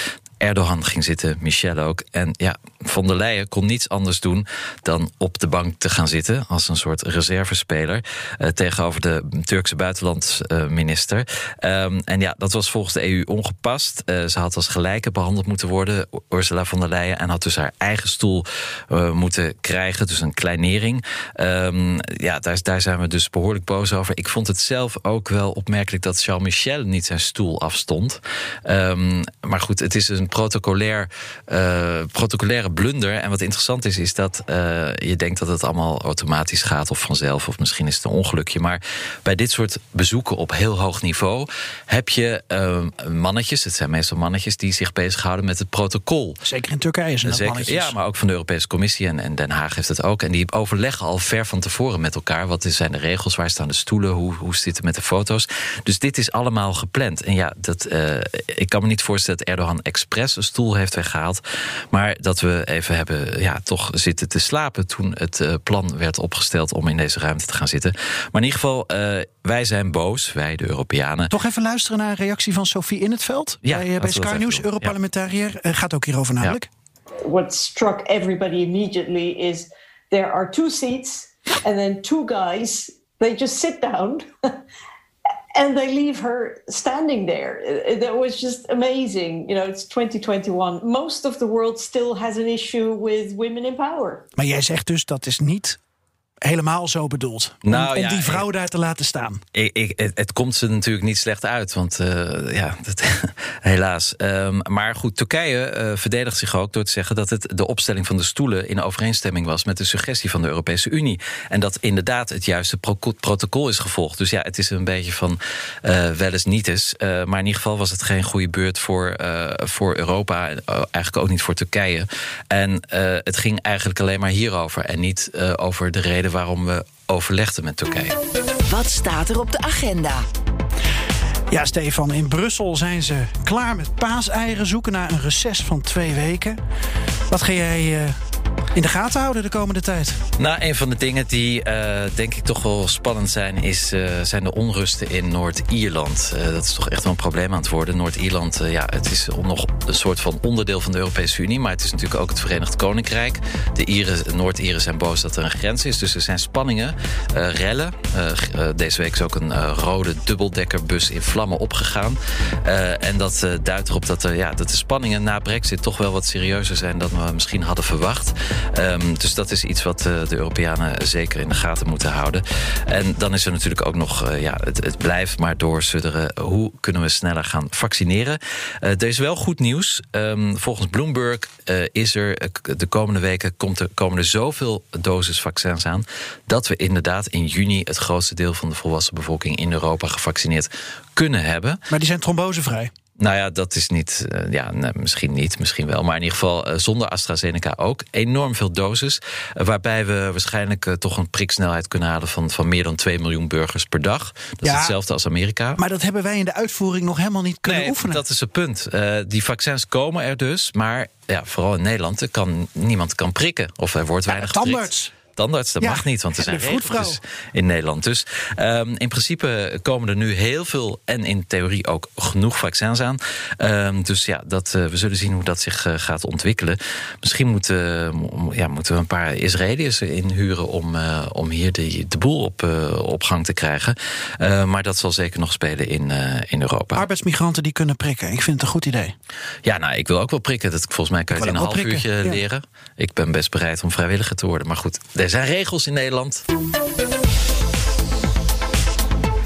Erdogan ging zitten, Michel ook. En ja, von der Leyen kon niets anders doen dan op de bank te gaan zitten als een soort reservespeler eh, tegenover de Turkse buitenlandsminister. Ehm, en ja, dat was volgens de EU ongepast. Eh, ze had als gelijke behandeld moeten worden, Ursula von der Leyen, en had dus haar eigen stoel eh, moeten krijgen, dus een kleinering. Ehm, ja, daar, daar zijn we dus behoorlijk boos over. Ik vond het zelf ook wel opmerkelijk dat Charles Michel niet zijn stoel afstond. Ehm, maar goed, het is een protocolair, eh, protocolaire blunder. En wat interessant is, is dat eh, je denkt dat het allemaal automatisch gaat of vanzelf, of misschien is het een ongelukje. Maar bij dit soort bezoeken op heel hoog niveau heb je eh, mannetjes, het zijn meestal mannetjes, die zich bezighouden met het protocol. Zeker in Turkije zijn dat Zeker, mannetjes. ja, maar ook van de Europese Commissie en, en Den Haag heeft het ook. En die overleggen al ver van tevoren met elkaar. Wat zijn de regels? Waar staan de stoelen? Hoe, hoe zit het met de foto's? Dus dit is allemaal gepland. En ja, dat, ik kan me niet voorstellen dat Erdogan expres een stoel heeft weggehaald. Maar dat we even hebben ja, toch zitten te slapen toen het eh, plan werd opgesteld om in deze ruimte te gaan zitten. Maar in ieder geval, eh, wij zijn boos, wij de Europeanen. Toch even luisteren naar een reactie van Sophie in het veld. Ja, bij, eh, bij Sky News. Europarlementariër. Eh, gaat ook hierover namelijk. what struck everybody immediately is there are two seats and then two guys they just sit down and they leave her standing there. Uh, that was just amazing. You know it's 2021 most of the world still has an issue with women in power. Maar jij zegt dus dat is niet helemaal zo bedoeld. Nou, om, ja, die vrouw ik- daar te laten staan. Ik, ik, het, het komt ze natuurlijk niet slecht uit, want eh, ja, dat, helaas. Ehm, maar goed, Turkije eh, verdedigt zich ook door te zeggen dat het de opstelling van de stoelen in overeenstemming was met de suggestie van de Europese Unie. En dat inderdaad het juiste pro- protocol is gevolgd. Dus ja, het is een beetje van eh, wel eens niet eens. Maar in ieder geval was het geen goede beurt voor, voor Europa. en, eigenlijk ook niet voor Turkije. En het ging eigenlijk alleen maar hierover en niet over de reden waarom we overlegden met Turkije. Wat staat er op de agenda? Ja, Stefan, in Brussel zijn ze klaar met paaseieren. Zoeken naar een reces van twee weken. Wat ga jij eh, in de gaten houden de komende tijd? Nou, een van de dingen die eh, denk ik toch wel spannend zijn, is, eh, zijn de onrusten in Noord-Ierland. Eh, dat is toch echt wel een probleem aan het worden. Noord-Ierland, ja, het is nog een soort van onderdeel van de Europese Unie, maar het is natuurlijk ook het Verenigd Koninkrijk. De Ieren, Noord-Ieren zijn boos dat er een grens is, dus er zijn spanningen, rellen. Deze week is ook een rode dubbeldekkerbus in vlammen opgegaan. En dat duidt erop dat, ja, dat de spanningen na Brexit toch wel wat serieuzer zijn dan we misschien hadden verwacht. Ehm, dus dat is iets wat de Europeanen zeker in de gaten moeten houden. En dan is er natuurlijk ook nog, ja, het, het blijft maar doorsudderen. Hoe kunnen we sneller gaan vaccineren? er is wel goed nieuws. Ehm, volgens Bloomberg is er de komende weken komt er, komen er zoveel doses vaccins aan dat we inderdaad in juni het grootste deel van de volwassen bevolking in Europa gevaccineerd kunnen hebben. Maar die zijn trombosevrij. Nou ja, dat is niet. Uh, ja, nee, misschien niet, misschien wel. Maar in ieder geval uh, zonder AstraZeneca ook. Enorm veel doses. Uh, waarbij we waarschijnlijk toch een priksnelheid kunnen halen van, van meer dan 2 miljoen burgers per dag. Dat ja, is hetzelfde als Amerika. Maar dat hebben wij in de uitvoering nog helemaal niet kunnen nee, oefenen. Dat is het punt. die vaccins komen er dus. Maar ja, vooral in Nederland kan niemand kan prikken. Of er wordt weinig ja, tandarts Dat mag niet, want er zijn regels in Nederland. Dus um, in principe komen er nu heel veel en in theorie ook genoeg vaccins aan. Um, dus ja, dat, uh, we zullen zien hoe dat zich uh, gaat ontwikkelen. Misschien moeten, uh, ja, moeten we een paar Israëliërs inhuren om, om hier de, de boel op, op gang te krijgen. maar dat zal zeker nog spelen in, in Europa. Arbeidsmigranten die kunnen prikken. Ik vind het een goed idee. Ja, nou, ik wil ook wel prikken. Dat, volgens mij kan je het in een half prikken. uurtje ja. leren. Ik ben best bereid om vrijwilliger te worden. Maar goed, er zijn regels in Nederland. Uh,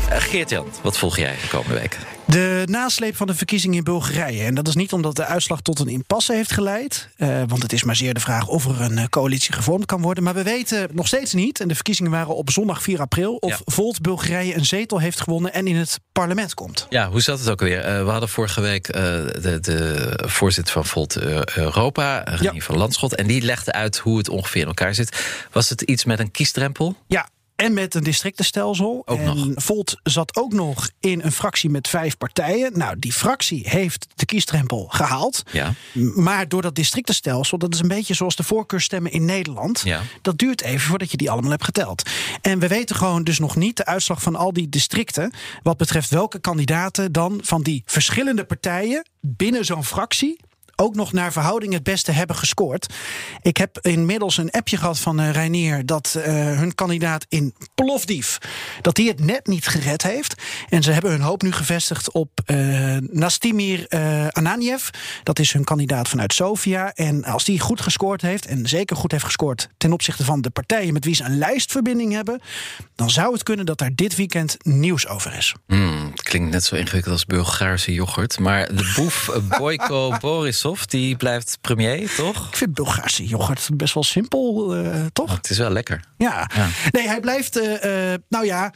Geert-Jan, wat volg jij de komende week? De nasleep van de verkiezingen in Bulgarije. En dat is niet omdat de uitslag tot een impasse heeft geleid. Uh, want het is maar zeer de vraag of er een coalitie gevormd kan worden. Maar we weten nog steeds niet, en de verkiezingen waren op zondag 4 april... of ja. Volt Bulgarije een zetel heeft gewonnen en in het parlement komt. Ja, hoe zat het ook weer? Uh, we hadden vorige week uh, de, de, voorzitter van Volt Europa, René ja. van Landschot... en die legde uit hoe het ongeveer in elkaar zit. Was het iets met een kiesdrempel? Ja, en met een districtenstelsel. Ook en nog. Volt zat ook nog in een fractie met vijf partijen. Nou, die fractie heeft de kiesdrempel gehaald. Ja. Maar door dat districtenstelsel, dat is een beetje zoals de voorkeurstemmen in Nederland. Ja. Dat duurt even voordat je die allemaal hebt geteld. En we weten gewoon dus nog niet de uitslag van al die districten. Wat betreft welke kandidaten dan van die verschillende partijen binnen zo'n fractie ook nog naar verhouding het beste hebben gescoord. Ik heb inmiddels een appje gehad van uh, Reinier dat uh, hun kandidaat in Plovdiv dat die het net niet gered heeft. En ze hebben hun hoop nu gevestigd op uh, Nastimir Ananiev. Dat is hun kandidaat vanuit Sofia. En als die goed gescoord heeft, en zeker goed heeft gescoord ten opzichte van de partijen met wie ze een lijstverbinding hebben, dan zou het kunnen dat daar dit weekend nieuws over is. Mm, het klinkt net zo ingewikkeld als Bulgaarse yoghurt. Maar de boef Boyko Boris die blijft premier, toch? Ik vind Bulgaarse yoghurt best wel simpel, uh, toch? Oh, het is wel lekker. Ja. ja. Nee, hij blijft. Uh, uh, nou ja,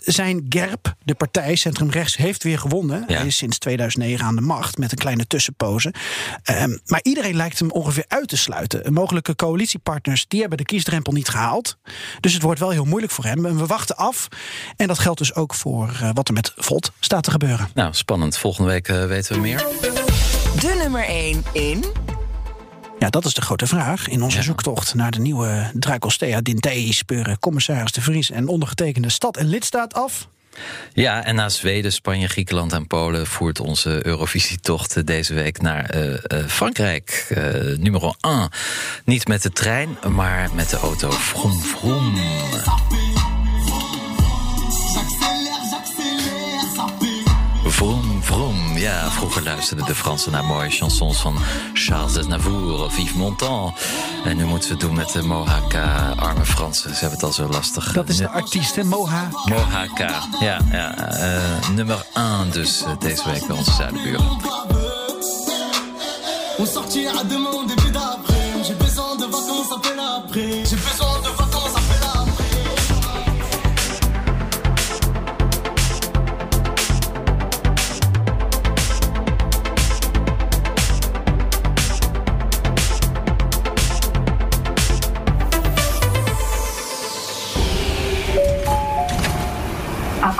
zijn GERP, de partij Centrum Rechts, heeft weer gewonnen. Ja. Hij is sinds 2009 aan de macht met een kleine tussenpoze. Ehm, maar iedereen lijkt hem ongeveer uit te sluiten. Mogelijke coalitiepartners die hebben de kiesdrempel niet gehaald. Dus het wordt wel heel moeilijk voor hem. En we wachten af. En dat geldt dus ook voor wat er met Volt staat te gebeuren. Nou, spannend. Volgende week weten we meer. De nummer 1 in. Ja, dat is de grote vraag. In onze ja. zoektocht naar de nieuwe Dracostea Dintei speuren commissaris De Vries en ondergetekende stad en lidstaat af. Ja, en na Zweden, Spanje, Griekenland en Polen voert onze Eurovisietocht deze week naar uh, uh, Frankrijk. Uh, nummer 1. Niet met de trein, maar met de auto. Vroom, vroom. Vroom, Ja, vroeger luisterden de Fransen naar mooie chansons van Charles Aznavour of Yves Montand. En nu moeten ze het doen met de Mohaka. Arme Fransen, ze hebben het al zo lastig. Dat is de artiest, hè? Moha. Mohaka, ja. ja uh, nummer 1 dus uh, deze week bij onze zuidenburen. On sortira demain au début d'après. J'ai besoin de vacances après l'après. J'ai besoin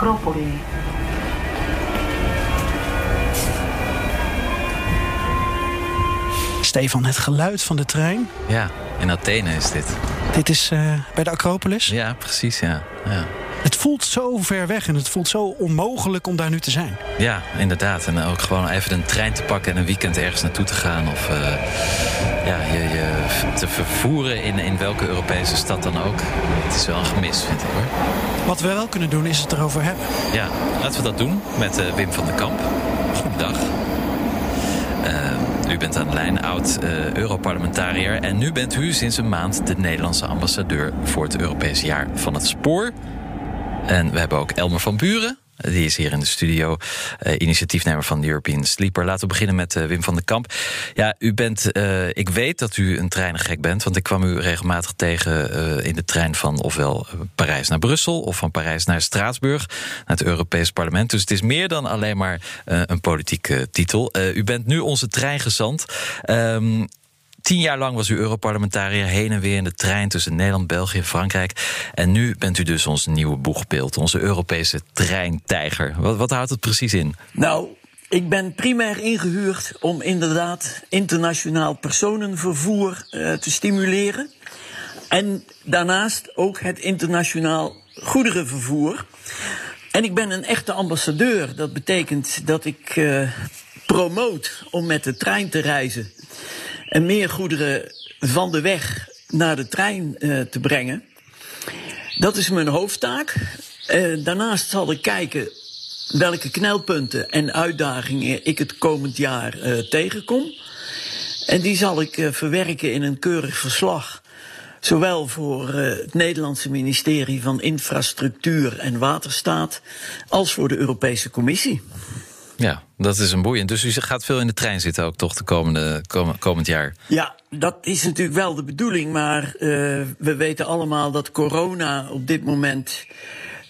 Acropoli. Stefan, het geluid van de trein. Ja, in Athene is dit. Dit is uh, bij de Acropolis? Ja, precies, ja. ja. Het voelt zo ver weg en het voelt zo onmogelijk om daar nu te zijn. Ja, inderdaad. En ook gewoon even een trein te pakken en een weekend ergens naartoe te gaan. Of uh, ja, je, je te vervoeren in, in welke Europese stad dan ook. Het is wel een gemis, vind ik hoor. Wat we wel kunnen doen is het erover hebben. Ja, laten we dat doen met uh, Wim van den Kamp. Goedendag. Uh, U bent aan de lijn, oud uh, Europarlementariër. En nu bent u sinds een maand de Nederlandse ambassadeur voor het Europese jaar van het spoor. En we hebben ook Elmer van Buren. Die is hier in de studio, uh, initiatiefnemer van de European Sleeper. Laten we beginnen met uh, Wim van den Kamp. Ja, u bent, uh, ik weet dat u een treinengek bent, want ik kwam u regelmatig tegen in de trein van ofwel Parijs naar Brussel of van Parijs naar Straatsburg, naar het Europees Parlement. Dus het is meer dan alleen maar een politieke titel. u bent nu onze treingezant. Um, Tien jaar lang was u Europarlementariër heen en weer in de trein tussen Nederland, België en Frankrijk. En nu bent u dus ons nieuwe boegbeeld, onze Europese treintijger. Wat, wat houdt het precies in? Nou, ik ben primair ingehuurd om inderdaad internationaal personenvervoer uh, te stimuleren. En daarnaast ook het internationaal goederenvervoer. En ik ben een echte ambassadeur. Dat betekent dat ik uh, promoot om met de trein te reizen en meer goederen van de weg naar de trein uh, te brengen. Dat is mijn hoofdtaak. Uh, daarnaast zal ik kijken welke knelpunten en uitdagingen ik het komend jaar uh, tegenkom. En die zal ik verwerken in een keurig verslag. Zowel voor het Nederlandse ministerie van Infrastructuur en Waterstaat als voor de Europese Commissie. Ja, dat is een boeiend. Dus u gaat veel in de trein zitten ook toch de komende, komend jaar? Ja, dat is natuurlijk wel de bedoeling. Maar uh, we weten allemaal dat corona op dit moment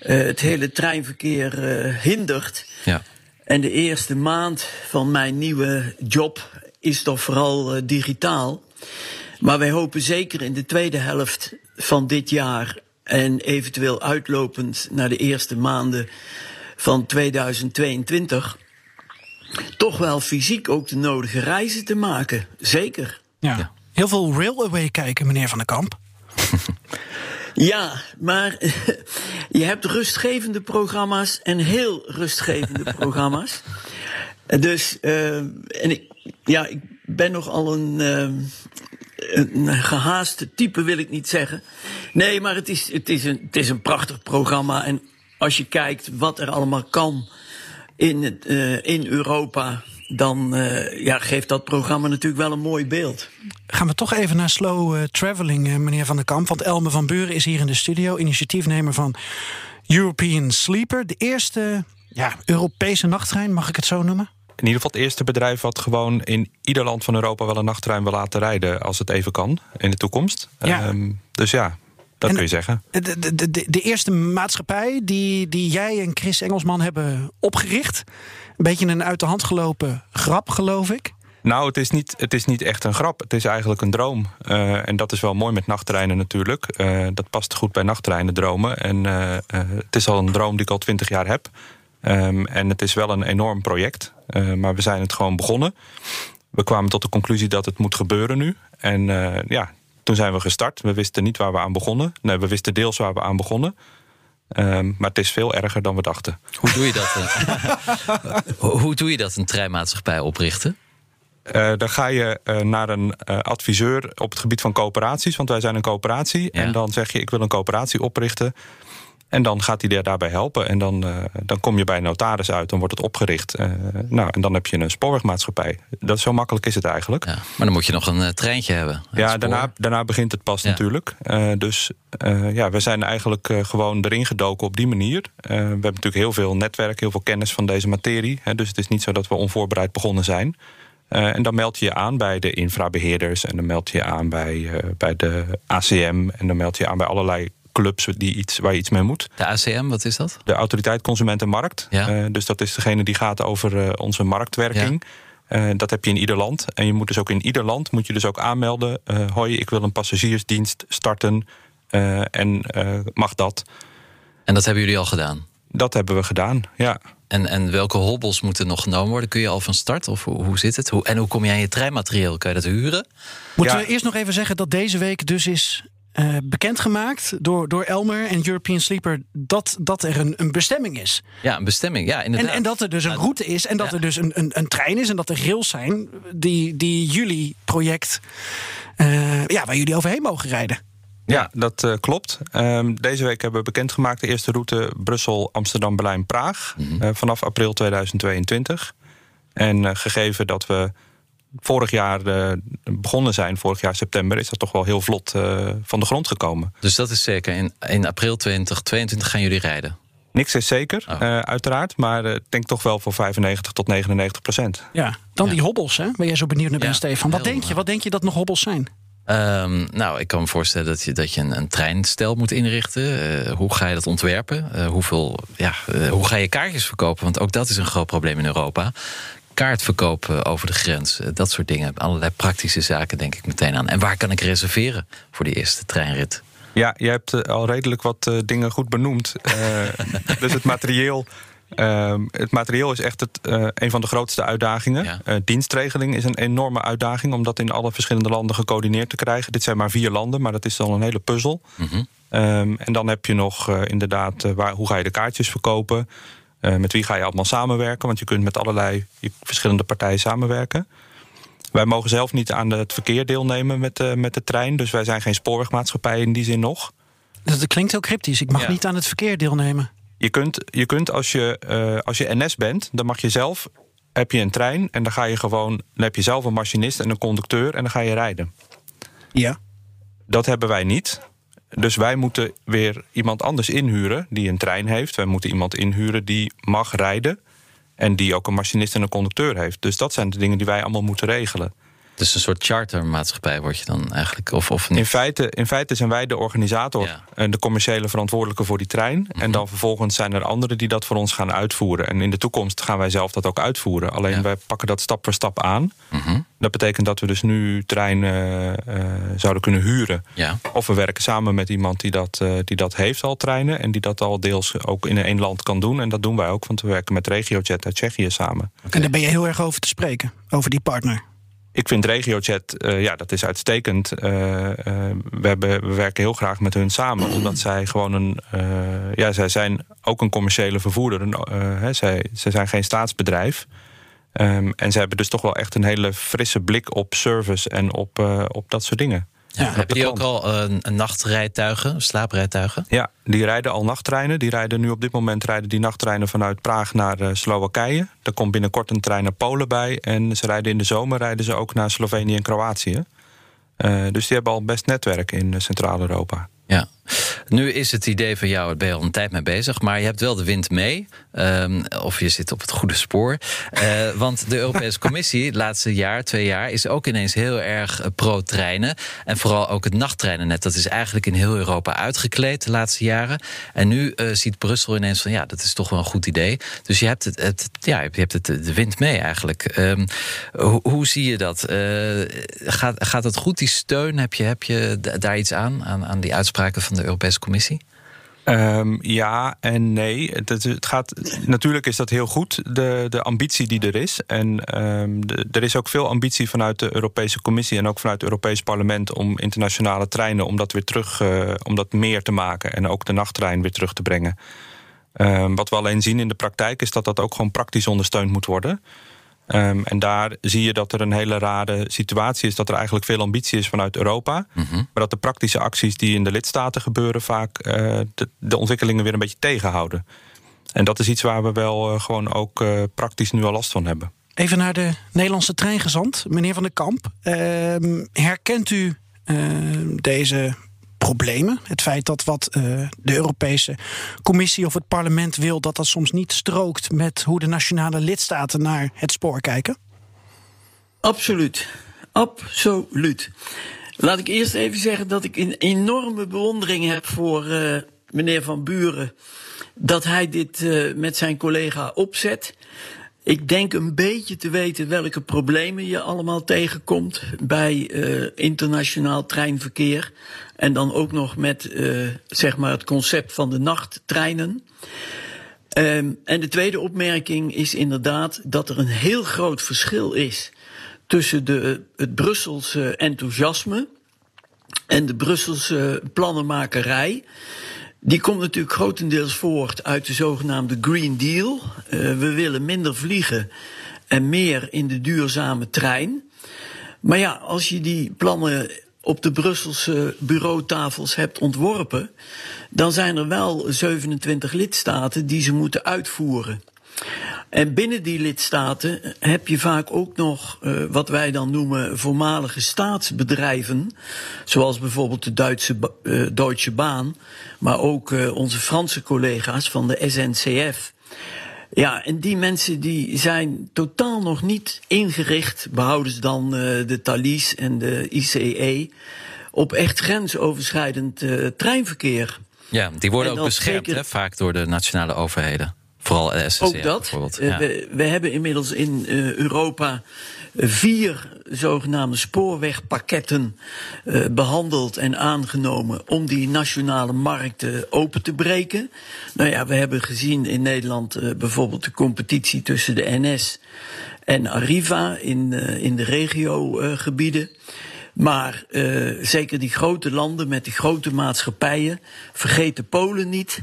uh, het hele treinverkeer uh, hindert. Ja. En de eerste maand van mijn nieuwe job is toch vooral digitaal. Maar wij hopen zeker in de tweede helft van dit jaar en eventueel uitlopend naar de eerste maanden van 2022 toch wel fysiek ook de nodige reizen te maken. Zeker. Ja. ja. Heel veel railway kijken, meneer Van der Kamp. Ja, maar je hebt rustgevende programma's en heel rustgevende programma's. Dus, uh, en ik, ja, ik ben nogal een, uh, een gehaaste type, wil ik niet zeggen. Nee, maar het is, het, is een, het is een prachtig programma. En als je kijkt wat er allemaal kan in, het, uh, in Europa, dan uh, ja, geeft dat programma natuurlijk wel een mooi beeld. Gaan we toch even naar slow uh, traveling, meneer Van der Kamp. Want Elme van Buren is hier in de studio, initiatiefnemer van European Sleeper. De eerste ja, Europese nachttrein, mag ik het zo noemen? In ieder geval het eerste bedrijf wat gewoon in ieder land van Europa wel een nachttrein wil laten rijden als het even kan in de toekomst. Ja. Um, dus ja, dat kun je zeggen. De, de, de, de, eerste maatschappij die, die jij en Chris Engelsman hebben opgericht. Een beetje een uit de hand gelopen grap, geloof ik. Nou, het is niet, het is niet echt een grap. Het is eigenlijk een droom. Uh, en dat is wel mooi met nachttreinen natuurlijk. Uh, dat past goed bij nachttreinen, dromen. En uh, het is al een droom die ik al twintig jaar heb. Um, en het is wel een enorm project. maar we zijn het gewoon begonnen. We kwamen tot de conclusie dat het moet gebeuren nu. En ja, toen zijn we gestart. We wisten niet waar we aan begonnen. Nee, we wisten deels waar we aan begonnen. Um, maar het is veel erger dan we dachten. Hoe doe je dat? hoe doe je dat, een treinmaatschappij oprichten? Uh, dan ga je uh, naar een uh, adviseur op het gebied van coöperaties. Want wij zijn een coöperatie. Ja. En dan zeg je, ik wil een coöperatie oprichten. En dan gaat hij daarbij helpen. En dan, uh, dan kom je bij een notaris uit, dan wordt het opgericht. Uh, nou, en dan heb je een spoorwegmaatschappij. Dat zo makkelijk is het eigenlijk. Ja, maar dan moet je nog een uh, treintje hebben. Ja, daarna, daarna begint het pas ja. natuurlijk. dus ja, we zijn eigenlijk gewoon erin gedoken op die manier. we hebben natuurlijk heel veel netwerk, heel veel kennis van deze materie. Hè, dus het is niet zo dat we onvoorbereid begonnen zijn. Uh, en dan meld je je aan bij de infrabeheerders en dan meld je je aan bij, uh, bij de ACM en dan meld je je aan bij allerlei clubs die iets, waar je iets mee moet. De ACM, wat is dat? De Autoriteit Consumentenmarkt. Ja. Uh, dus dat is degene die gaat over uh, onze marktwerking. Ja. Uh, dat heb je in ieder land. En je moet dus ook in ieder land moet je dus ook aanmelden. hoi, ik wil een passagiersdienst starten. en mag dat? En dat hebben jullie al gedaan? Dat hebben we gedaan, ja. En, en welke hobbels moeten nog genomen worden? Kun je al van start? Of hoe, hoe zit het? Hoe, en hoe kom je aan je treinmaterieel? Kan je dat huren? Moeten ja. we eerst nog even zeggen dat deze week dus is uh, bekendgemaakt door, door Elmer en European Sleeper dat, dat er een, een bestemming is. Ja, een bestemming, ja, inderdaad. En, en dat er dus een route is en dat ja. er dus een, een, een, trein is en dat er rails zijn die, die jullie project, uh, ja, waar jullie overheen mogen rijden. Ja, dat uh, klopt. Um, deze week hebben we bekendgemaakt de eerste route Brussel, Amsterdam, Berlijn, Praag. Mm -hmm. vanaf april 2022. En gegeven dat we vorig jaar uh, begonnen zijn, vorig jaar september, is dat toch wel heel vlot uh, van de grond gekomen. Dus dat is zeker. In, in april 2022 gaan jullie rijden? Niks is zeker, oh. uh, uiteraard. Maar ik denk toch wel voor 95 tot 99 procent. Ja, dan ja. die hobbels, hè? Ben jij zo benieuwd naar ben, ja, Stefan? Wat denk je? Wat denk je dat nog hobbels zijn? Um, nou, ik kan me voorstellen dat je, dat je een, een treinstel moet inrichten. Uh, hoe ga je dat ontwerpen? Uh, hoeveel, ja, uh, hoe ga je kaartjes verkopen? Want ook dat is een groot probleem in Europa. Kaart verkopen over de grens, dat soort dingen. Allerlei praktische zaken denk ik meteen aan. En waar kan ik reserveren voor die eerste treinrit? Ja, je hebt al redelijk wat dingen goed benoemd. dus het materieel Uh, het materieel is echt het, uh, een van de grootste uitdagingen. Ja. Dienstregeling is een enorme uitdaging om dat in alle verschillende landen gecoördineerd te krijgen. Dit zijn maar vier landen, maar dat is dan een hele puzzel. Mm -hmm. um, en dan heb je nog inderdaad, waar, hoe ga je de kaartjes verkopen? Met wie ga je allemaal samenwerken? Want je kunt met allerlei verschillende partijen samenwerken. Wij mogen zelf niet aan het verkeer deelnemen met, met de trein. Dus wij zijn geen spoorwegmaatschappij in die zin nog. Dat klinkt heel cryptisch. Ik mag ja. niet aan het verkeer deelnemen. Je kunt, je kunt als, je, uh, als je NS bent, dan mag je zelf. Heb je een trein en dan ga je gewoon. Dan heb je zelf een machinist en een conducteur en dan ga je rijden. Ja. Dat hebben wij niet. Dus wij moeten weer iemand anders inhuren die een trein heeft. Wij moeten iemand inhuren die mag rijden. En die ook een machinist en een conducteur heeft. Dus dat zijn de dingen die wij allemaal moeten regelen. Dus een soort chartermaatschappij word je dan eigenlijk? Of, of niet? In, feite, in feite zijn wij de organisator ja. en de commerciële verantwoordelijke voor die trein. Mm -hmm. En dan vervolgens zijn er anderen die dat voor ons gaan uitvoeren. En in de toekomst gaan wij zelf dat ook uitvoeren. Alleen ja. wij pakken dat stap voor stap aan. Mm -hmm. Dat betekent dat we dus nu treinen uh, zouden kunnen huren. Ja. Of we werken samen met iemand die dat, uh, die dat heeft al treinen. En die dat al deels ook in één land kan doen. En dat doen wij ook, want we werken met RegioJet uit Tsjechië samen. Okay. En daar ben je heel erg over te spreken, over die partner. Ik vind RegioChat, uh, ja, dat is uitstekend. Uh, uh, we, hebben, we werken heel graag met hun samen, omdat zij gewoon een. ja, zij zijn ook een commerciële vervoerder. Hè, zij, zij zijn geen staatsbedrijf. Um, en ze hebben dus toch wel echt een hele frisse blik op service en op, op dat soort dingen. Ja, hebben die ook al een, een nachtrijtuigen, slaaprijtuigen? Ja, die rijden al nachttreinen. Die rijden nu op dit moment rijden die nachttreinen vanuit Praag naar uh, Slowakije. Er komt binnenkort een trein naar Polen bij. En ze rijden in de zomer rijden ze ook naar Slovenië en Kroatië. Uh, dus die hebben al best netwerk in Centraal-Europa. Ja. Nu is het idee van jou, daar ben je al een tijd mee bezig, maar je hebt wel de wind mee. Um, of je zit op het goede spoor. Uh, want de Europese Commissie, laatste jaar, twee jaar, is ook ineens heel erg pro-treinen. En vooral ook het nachttreinenet. Dat is eigenlijk in heel Europa uitgekleed de laatste jaren. En nu uh, ziet Brussel ineens van ja, dat is toch wel een goed idee. Dus je hebt, het, het ja, je hebt het, de wind mee eigenlijk. Um, hoe, zie je dat? Gaat, gaat het goed, die steun? Heb je, heb je daar iets aan, aan, aan die uitspraken van de Europese Commissie? Um, ja en nee. Het, het, gaat, natuurlijk is dat heel goed, de, de ambitie die er is. En de, er is ook veel ambitie vanuit de Europese Commissie en ook vanuit het Europees Parlement om internationale treinen, om dat weer terug, uh, om dat meer te maken en ook de nachttrein weer terug te brengen. Um, wat we alleen zien in de praktijk is dat dat ook gewoon praktisch ondersteund moet worden. Um, en daar zie je dat er een hele rare situatie is. Dat er eigenlijk veel ambitie is vanuit Europa. Mm -hmm. Maar dat de praktische acties die in de lidstaten gebeuren... vaak uh, de, de, ontwikkelingen weer een beetje tegenhouden. En dat is iets waar we wel uh, gewoon ook uh, praktisch nu al last van hebben. Even naar de Nederlandse treingezant, meneer Van der Kamp. Ehm, herkent u deze problemen. Het feit dat wat uh, de Europese Commissie of het parlement wil, dat dat soms niet strookt met hoe de nationale lidstaten naar het spoor kijken? Absoluut. Absoluut. Laat ik eerst even zeggen dat ik een enorme bewondering heb voor uh, meneer Van Buren. Dat hij dit uh, met zijn collega opzet. Ik denk een beetje te weten welke problemen je allemaal tegenkomt bij uh, internationaal treinverkeer. En dan ook nog met uh, zeg maar het concept van de nachttreinen. Um, en de tweede opmerking is inderdaad dat er een heel groot verschil is tussen de, het Brusselse enthousiasme en de Brusselse plannenmakerij. Die komt natuurlijk grotendeels voort uit de zogenaamde Green Deal. Uh, we willen minder vliegen en meer in de duurzame trein. Maar ja, als je die plannen op de Brusselse bureautafels hebt ontworpen, dan zijn er wel 27 lidstaten die ze moeten uitvoeren. En binnen die lidstaten heb je vaak ook nog uh, wat wij dan noemen voormalige staatsbedrijven. Zoals bijvoorbeeld de Duitse uh, Deutsche Bahn, maar ook uh, onze Franse collega's van de SNCF. Ja, en die mensen die zijn totaal nog niet ingericht, behoudens dan de Thalys en de ICE, op echt grensoverschrijdend treinverkeer. Ja, die worden ook beschermd zeker... vaak door de nationale overheden. Vooral SSC Ook dat. bijvoorbeeld. Ja. We, we, hebben inmiddels in uh, Europa vier zogenaamde spoorwegpakketten uh, behandeld en aangenomen om die nationale markten open te breken. Nou ja, we hebben gezien in Nederland uh, bijvoorbeeld de competitie tussen de NS en Arriva in, in de regiogebieden. Maar uh, zeker die grote landen met die grote maatschappijen, vergeet de Polen niet.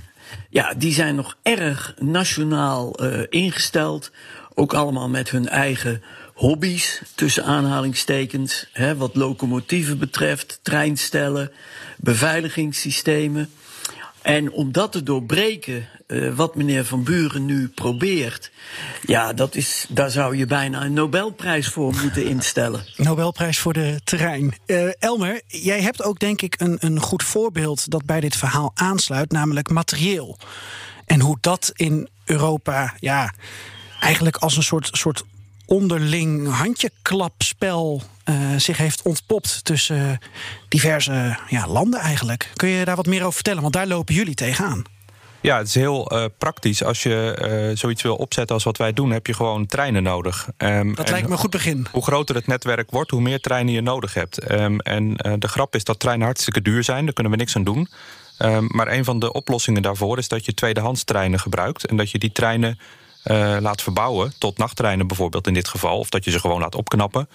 Ja, die zijn nog erg nationaal uh, ingesteld. Ook allemaal met hun eigen hobby's, tussen aanhalingstekens. Hè, wat locomotieven betreft, treinstellen, beveiligingssystemen. En om dat te doorbreken, uh, wat meneer Van Buren nu probeert, ja, dat is, daar zou je bijna een Nobelprijs voor moeten instellen. Nobelprijs voor de terrein. Uh, Elmer, jij hebt ook denk ik een, een goed voorbeeld dat bij dit verhaal aansluit, namelijk materieel. En hoe dat in Europa, ja, eigenlijk als een soort, soort onderling handjeklapspel uh, zich heeft ontpopt tussen diverse ja, landen eigenlijk. Kun je daar wat meer over vertellen? Want daar lopen jullie tegenaan. Ja, het is heel uh, praktisch. Als je uh, zoiets wil opzetten als wat wij doen, heb je gewoon treinen nodig. Um, dat lijkt me een goed begin. Hoe groter het netwerk wordt, hoe meer treinen je nodig hebt. Um, en uh, de grap is dat treinen hartstikke duur zijn. Daar kunnen we niks aan doen. Um, maar een van de oplossingen daarvoor is dat je tweedehands treinen gebruikt. En dat je die treinen uh, laat verbouwen. Tot nachttreinen bijvoorbeeld in dit geval. Of dat je ze gewoon laat opknappen.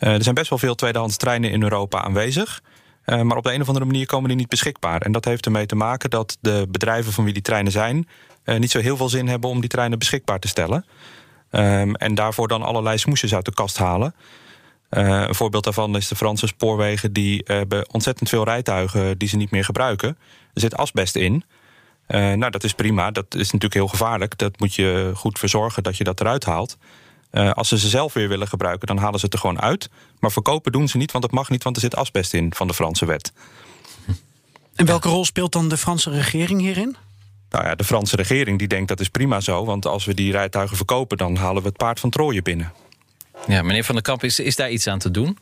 Uh, er zijn best wel veel tweedehands treinen in Europa aanwezig. Uh, maar op de een of andere manier komen die niet beschikbaar. En dat heeft ermee te maken dat de bedrijven van wie die treinen zijn... niet zo heel veel zin hebben om die treinen beschikbaar te stellen. Um, en daarvoor dan allerlei smoesjes uit de kast halen. een voorbeeld daarvan is de Franse spoorwegen. Die hebben ontzettend veel rijtuigen die ze niet meer gebruiken. Er zit asbest in... Uh, nou, dat is prima. Dat is natuurlijk heel gevaarlijk. Dat moet je goed verzorgen dat je dat eruit haalt. Uh, als ze ze zelf weer willen gebruiken, dan halen ze het er gewoon uit. Maar verkopen doen ze niet, want dat mag niet, want er zit asbest in van de Franse wet. En welke rol speelt dan de Franse regering hierin? Nou ja, de Franse regering die denkt dat is prima zo, want als we die rijtuigen verkopen, dan halen we het paard van Troje binnen. Ja, meneer Van der Kamp, is, is daar iets aan te doen?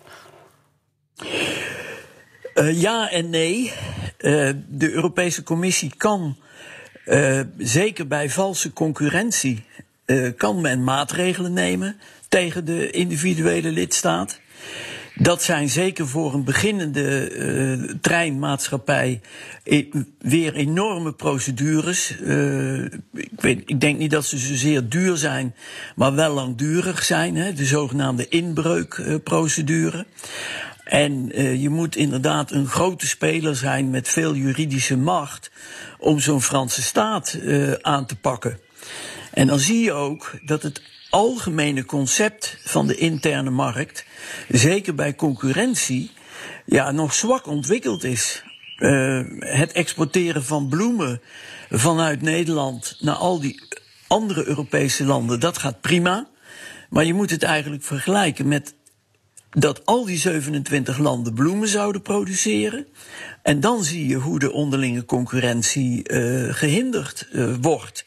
Uh, ja en nee. de Europese Commissie kan uh, zeker bij valse concurrentie uh, kan men maatregelen nemen tegen de individuele lidstaat. Dat zijn zeker voor een beginnende uh, treinmaatschappij weer enorme procedures. Ik, weet, ik denk niet dat ze zozeer duur zijn, maar wel langdurig zijn. Hè, de zogenaamde inbreukprocedure. En uh, je moet inderdaad een grote speler zijn met veel juridische macht om zo'n Franse staat uh, aan te pakken. En dan zie je ook dat het algemene concept van de interne markt, zeker bij concurrentie, ja, nog zwak ontwikkeld is. Uh, het exporteren van bloemen vanuit Nederland naar al die andere Europese landen, dat gaat prima. Maar je moet het eigenlijk vergelijken met dat al die 27 landen bloemen zouden produceren. En dan zie je hoe de onderlinge concurrentie uh, gehinderd uh, wordt.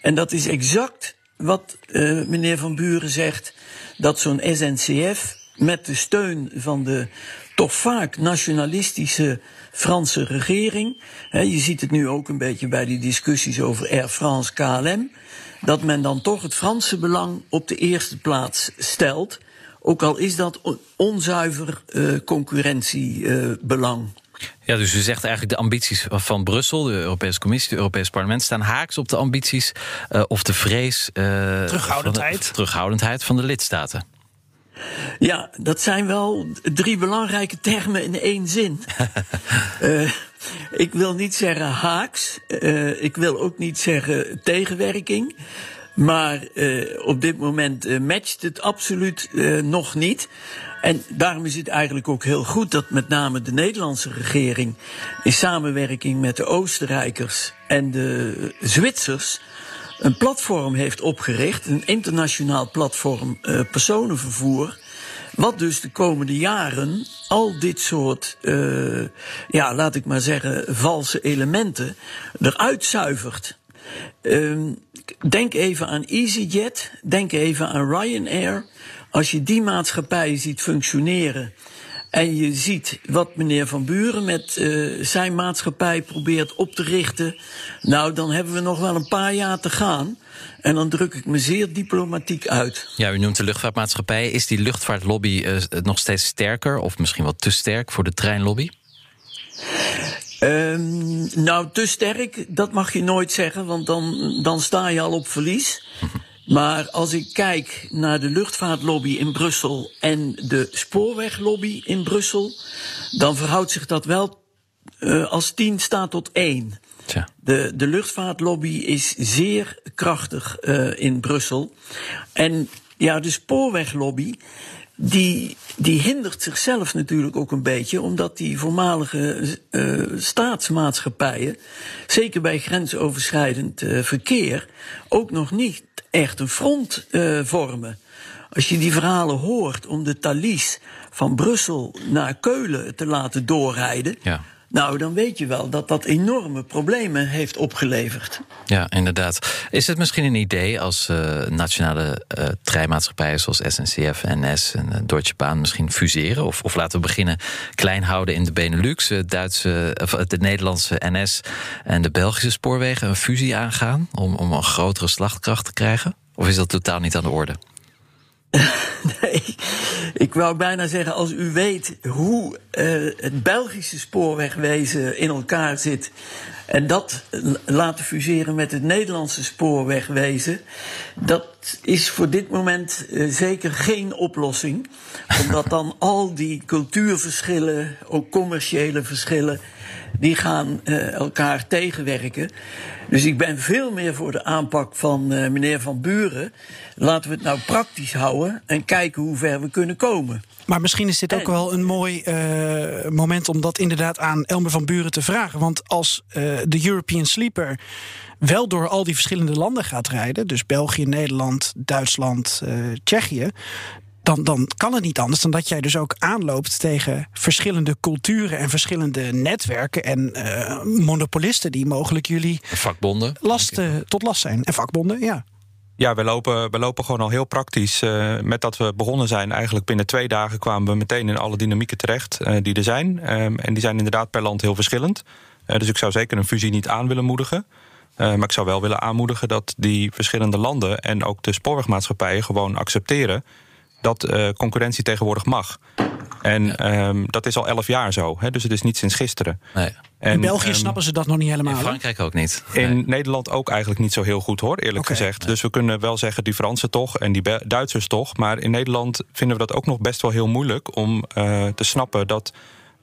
En dat is exact wat uh, meneer Van Buren zegt, dat zo'n SNCF met de steun van de toch vaak nationalistische Franse regering, hè, je ziet het nu ook een beetje bij die discussies over Air France KLM, dat men dan toch het Franse belang op de eerste plaats stelt. Ook al is dat onzuiver uh, concurrentiebelang. Uh, ja, dus u zegt eigenlijk de ambities van Brussel, de Europese Commissie, het Europese Parlement staan haaks op de ambities uh, of de vrees. terughoudendheid. Van de, terughoudendheid van de lidstaten. Ja, dat zijn wel drie belangrijke termen in één zin. uh, ik wil niet zeggen haaks. Uh, ik wil ook niet zeggen tegenwerking. Maar uh, op dit moment uh, matcht het absoluut uh, nog niet. En daarom is het eigenlijk ook heel goed dat met name de Nederlandse regering in samenwerking met de Oostenrijkers en de Zwitsers een platform heeft opgericht, een internationaal platform personenvervoer. Wat dus de komende jaren al dit soort, ja, laat ik maar zeggen, valse elementen eruit zuivert. Uh, denk even aan EasyJet, denk even aan Ryanair. Als je die maatschappij ziet functioneren en je ziet wat meneer Van Buren met uh, zijn maatschappij probeert op te richten. Nou, dan hebben we nog wel een paar jaar te gaan. En dan druk ik me zeer diplomatiek uit. Ja, u noemt de luchtvaartmaatschappij. Is die luchtvaartlobby uh, nog steeds sterker of misschien wel te sterk voor de treinlobby? Um, nou, te sterk, dat mag je nooit zeggen, want dan, dan sta je al op verlies. Maar als ik kijk naar de luchtvaartlobby in Brussel en de spoorweglobby in Brussel, dan verhoudt zich dat wel uh, als 10 staat tot 1. Tja. De, de luchtvaartlobby is zeer krachtig uh, in Brussel. En ja, de spoorweglobby die, die hindert zichzelf natuurlijk ook een beetje, omdat die voormalige uh, staatsmaatschappijen, zeker bij grensoverschrijdend uh, verkeer, ook nog niet echt een front uh, vormen. Als je die verhalen hoort om de Thalys van Brussel naar Keulen te laten doorrijden. Ja. Nou, dan weet je wel dat dat enorme problemen heeft opgeleverd. Ja, inderdaad. Is het misschien een idee als uh, nationale uh, treinmaatschappijen zoals SNCF, NS en uh, Deutsche Bahn misschien fuseren? Of, of laten we beginnen klein houden in de Benelux, Duitse, de Nederlandse NS en de Belgische spoorwegen een fusie aangaan om, om een grotere slagkracht te krijgen? Of is dat totaal niet aan de orde? nee, ik wou bijna zeggen, als u weet hoe uh, het Belgische spoorwegwezen in elkaar zit. En dat laten fuseren met het Nederlandse spoorwegwezen. Dat is voor dit moment uh, zeker geen oplossing. Omdat dan al die cultuurverschillen, ook commerciële verschillen die gaan uh, elkaar tegenwerken. Dus ik ben veel meer voor de aanpak van uh, meneer Van Buren. Laten we het nou praktisch houden en kijken hoe ver we kunnen komen. Maar misschien is dit ook en, wel een mooi uh, moment om dat inderdaad aan Elmer van Buren te vragen. Want als de European Sleeper wel door al die verschillende landen gaat rijden, dus België, Nederland, Duitsland, Tsjechië, dan, dan kan het niet anders dan dat jij dus ook aanloopt tegen verschillende culturen en verschillende netwerken en uh, monopolisten die mogelijk jullie vakbonden last, uh, tot last zijn. En vakbonden, ja. Ja, we lopen, we lopen gewoon al heel praktisch. Uh, met dat we begonnen zijn, eigenlijk binnen twee dagen kwamen we meteen in alle dynamieken terecht die er zijn. Um, en die zijn inderdaad per land heel verschillend. dus ik zou zeker een fusie niet aan willen moedigen. maar ik zou wel willen aanmoedigen dat die verschillende landen en ook de spoorwegmaatschappijen gewoon accepteren dat concurrentie tegenwoordig mag. En um, dat is al elf jaar zo, hè, dus het is niet sinds gisteren. Nee. En, in België um, snappen ze dat nog niet helemaal. In Frankrijk ook niet. In nee. Nederland ook eigenlijk niet zo heel goed hoor, eerlijk okay. gezegd. Dus we kunnen wel zeggen die Fransen toch en die Duitsers toch. Maar in Nederland vinden we dat ook nog best wel heel moeilijk om uh, te snappen dat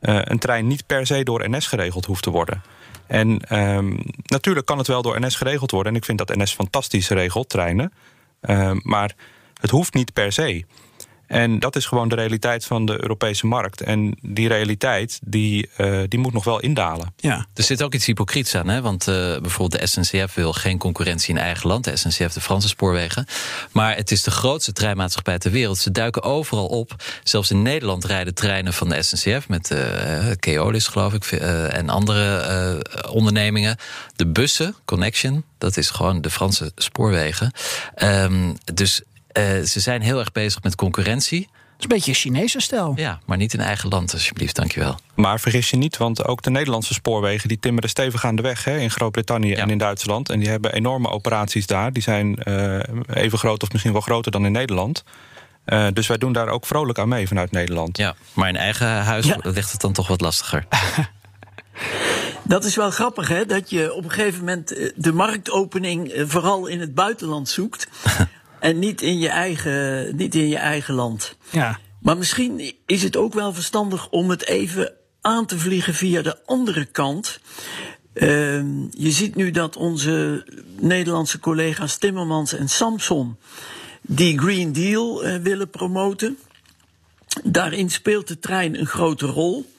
uh, een trein niet per se door NS geregeld hoeft te worden. En um, natuurlijk kan het wel door NS geregeld worden. En ik vind dat NS fantastisch regelt, treinen. maar het hoeft niet per se. En dat is gewoon de realiteit van de Europese markt. En die realiteit, die, uh, die moet nog wel indalen. Ja. Er zit ook iets hypocriets aan, hè? want uh, bijvoorbeeld de SNCF wil geen concurrentie in eigen land. De SNCF, de Franse spoorwegen. Maar het is de grootste treinmaatschappij ter wereld. Ze duiken overal op. Zelfs in Nederland rijden treinen van de SNCF... met uh, Keolis, geloof ik, en andere ondernemingen. De bussen, Connection, dat is gewoon de Franse spoorwegen. Um, dus uh, ze zijn heel erg bezig met concurrentie. Dat is een beetje een Chinese stijl. Ja, maar niet in eigen land, alsjeblieft, dankjewel. Maar vergis je niet, want ook de Nederlandse spoorwegen... die timmeren stevig aan de weg hè, in Groot-Brittannië ja. en in Duitsland. En die hebben enorme operaties daar. Die zijn uh, even groot of misschien wel groter dan in Nederland. Uh, dus wij doen daar ook vrolijk aan mee vanuit Nederland. Ja, maar in eigen huis ja. ligt het dan toch wat lastiger. Dat is wel grappig, hè? Dat je op een gegeven moment de marktopening vooral in het buitenland zoekt. En niet in je eigen, niet in je eigen land. Ja. Maar misschien is het ook wel verstandig om het even aan te vliegen via de andere kant. Uh, je ziet nu dat onze Nederlandse collega's Timmermans en Samson die Green Deal uh, willen promoten. Daarin speelt de trein een grote rol.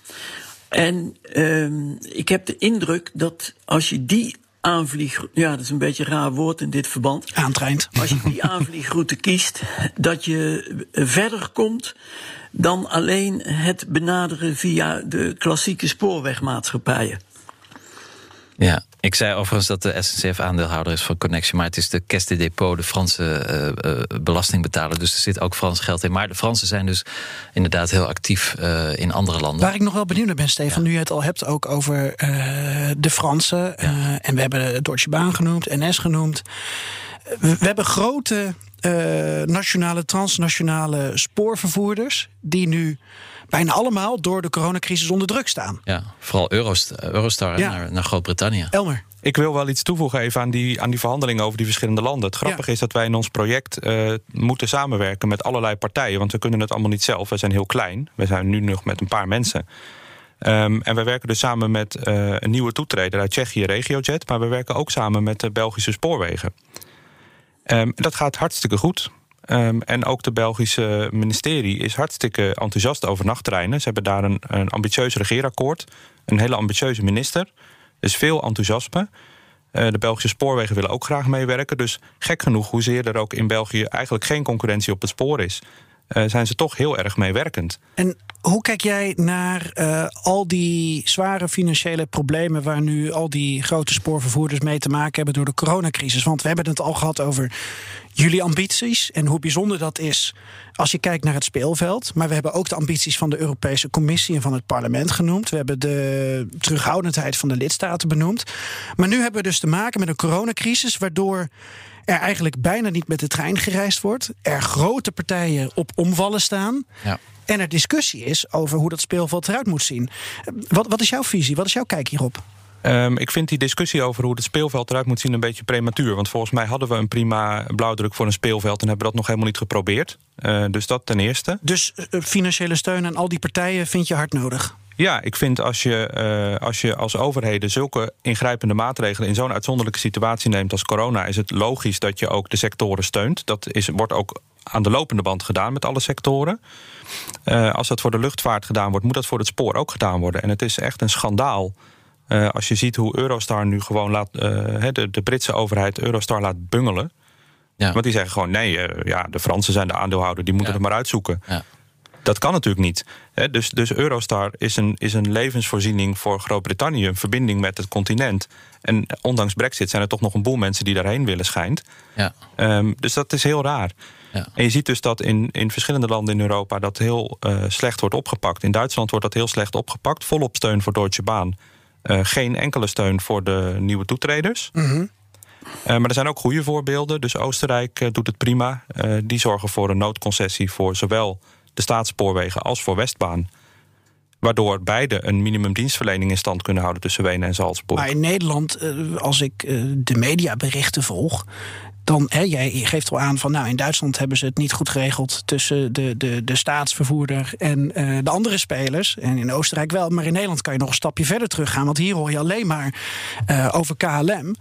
En uh, ik heb de indruk dat als je die aanvlieg... Ja, dat is een beetje een raar woord in dit verband. Aantreint. Als je die aanvliegroute kiest, dat je verder komt dan alleen het benaderen via de klassieke spoorwegmaatschappijen. Ja, ik zei overigens dat de SNCF aandeelhouder is van Connection, maar het is de Caisse des de Franse uh, uh, belastingbetaler. Dus er zit ook Frans geld in. Maar de Fransen zijn dus inderdaad heel actief uh, in andere landen. Waar ik nog wel benieuwd naar ben, Stefan, ja. nu je het al hebt ook over de Fransen. Ja. en we hebben Deutsche Bahn genoemd, NS genoemd. We, we hebben grote nationale, transnationale spoorvervoerders die nu bijna allemaal door de coronacrisis onder druk staan. Ja, vooral Eurostar, Eurostar ja. naar, naar Groot-Brittannië. Elmer. Ik wil wel iets toevoegen even aan die, aan die verhandelingen over die verschillende landen. Het grappige ja. is dat wij in ons project uh, moeten samenwerken met allerlei partijen. Want we kunnen het allemaal niet zelf. We zijn heel klein. We zijn nu nog met een paar mensen. Um, en we werken dus samen met uh, een nieuwe toetreder uit Tsjechië, RegioJet. Maar we werken ook samen met de Belgische spoorwegen. Um, dat gaat hartstikke goed. Um, en ook de Belgische ministerie is hartstikke enthousiast over nachttreinen. Ze hebben daar een, een ambitieus regeerakkoord. Een hele ambitieuze minister. Er is veel enthousiasme. Uh, de Belgische spoorwegen willen ook graag meewerken. Dus gek genoeg, hoezeer er ook in België eigenlijk geen concurrentie op het spoor is, zijn ze toch heel erg meewerkend. En hoe kijk jij naar uh, al die zware financiële problemen waar nu al die grote spoorvervoerders mee te maken hebben door de coronacrisis? Want we hebben het al gehad over jullie ambities en hoe bijzonder dat is als je kijkt naar het speelveld. Maar we hebben ook de ambities van de Europese Commissie en van het parlement genoemd. We hebben de terughoudendheid van de lidstaten benoemd. Maar nu hebben we dus te maken met een coronacrisis waardoor er eigenlijk bijna niet met de trein gereisd wordt. Er grote partijen op omvallen staan. Ja. En er discussie is over hoe dat speelveld eruit moet zien. Wat, wat is jouw visie? Wat is jouw kijk hierop? Um, ik vind die discussie over hoe het speelveld eruit moet zien een beetje prematuur. Want volgens mij hadden we een prima blauwdruk voor een speelveld en hebben dat nog helemaal niet geprobeerd. Uh, dus dat ten eerste. Dus uh, financiële steun aan al die partijen vind je hard nodig? Ja, ik vind als je, uh, als je als overheden zulke ingrijpende maatregelen in zo'n uitzonderlijke situatie neemt als corona, is het logisch dat je ook de sectoren steunt. Dat is, wordt ook aan de lopende band gedaan met alle sectoren. Uh, als dat voor de luchtvaart gedaan wordt, moet dat voor het spoor ook gedaan worden. En het is echt een schandaal. Uh, als je ziet hoe Eurostar nu gewoon laat, de, de Britse overheid Eurostar laat bungelen. Ja. Want die zeggen gewoon: nee, ja, de Fransen zijn de aandeelhouder, die moeten ja. het maar uitzoeken. Ja. Dat kan natuurlijk niet. He, dus, dus Eurostar is een, is een levensvoorziening voor Groot-Brittannië, een verbinding met het continent. En ondanks Brexit zijn er toch nog een boel mensen die daarheen willen, schijnt. Ja. Um, dus dat is heel raar. Ja. En je ziet dus dat in, in verschillende landen in Europa dat heel uh, slecht wordt opgepakt. In Duitsland wordt dat heel slecht opgepakt. Volop steun voor Deutsche Bahn. Uh, geen enkele steun voor de nieuwe toetreders. Mm -hmm. uh, maar er zijn ook goede voorbeelden. Dus Oostenrijk doet het prima. die zorgen voor een noodconcessie voor zowel de staatsspoorwegen als voor Westbaan. Waardoor beide een minimumdienstverlening in stand kunnen houden tussen Wenen en Salzburg. Maar in Nederland, als ik de mediaberichten volg. Dan, hè, jij geeft al aan van, nou, in Duitsland hebben ze het niet goed geregeld tussen de, de, de staatsvervoerder en uh, de andere spelers. En in Oostenrijk wel, maar in Nederland kan je nog een stapje verder teruggaan. Want hier hoor je alleen maar uh, over KLM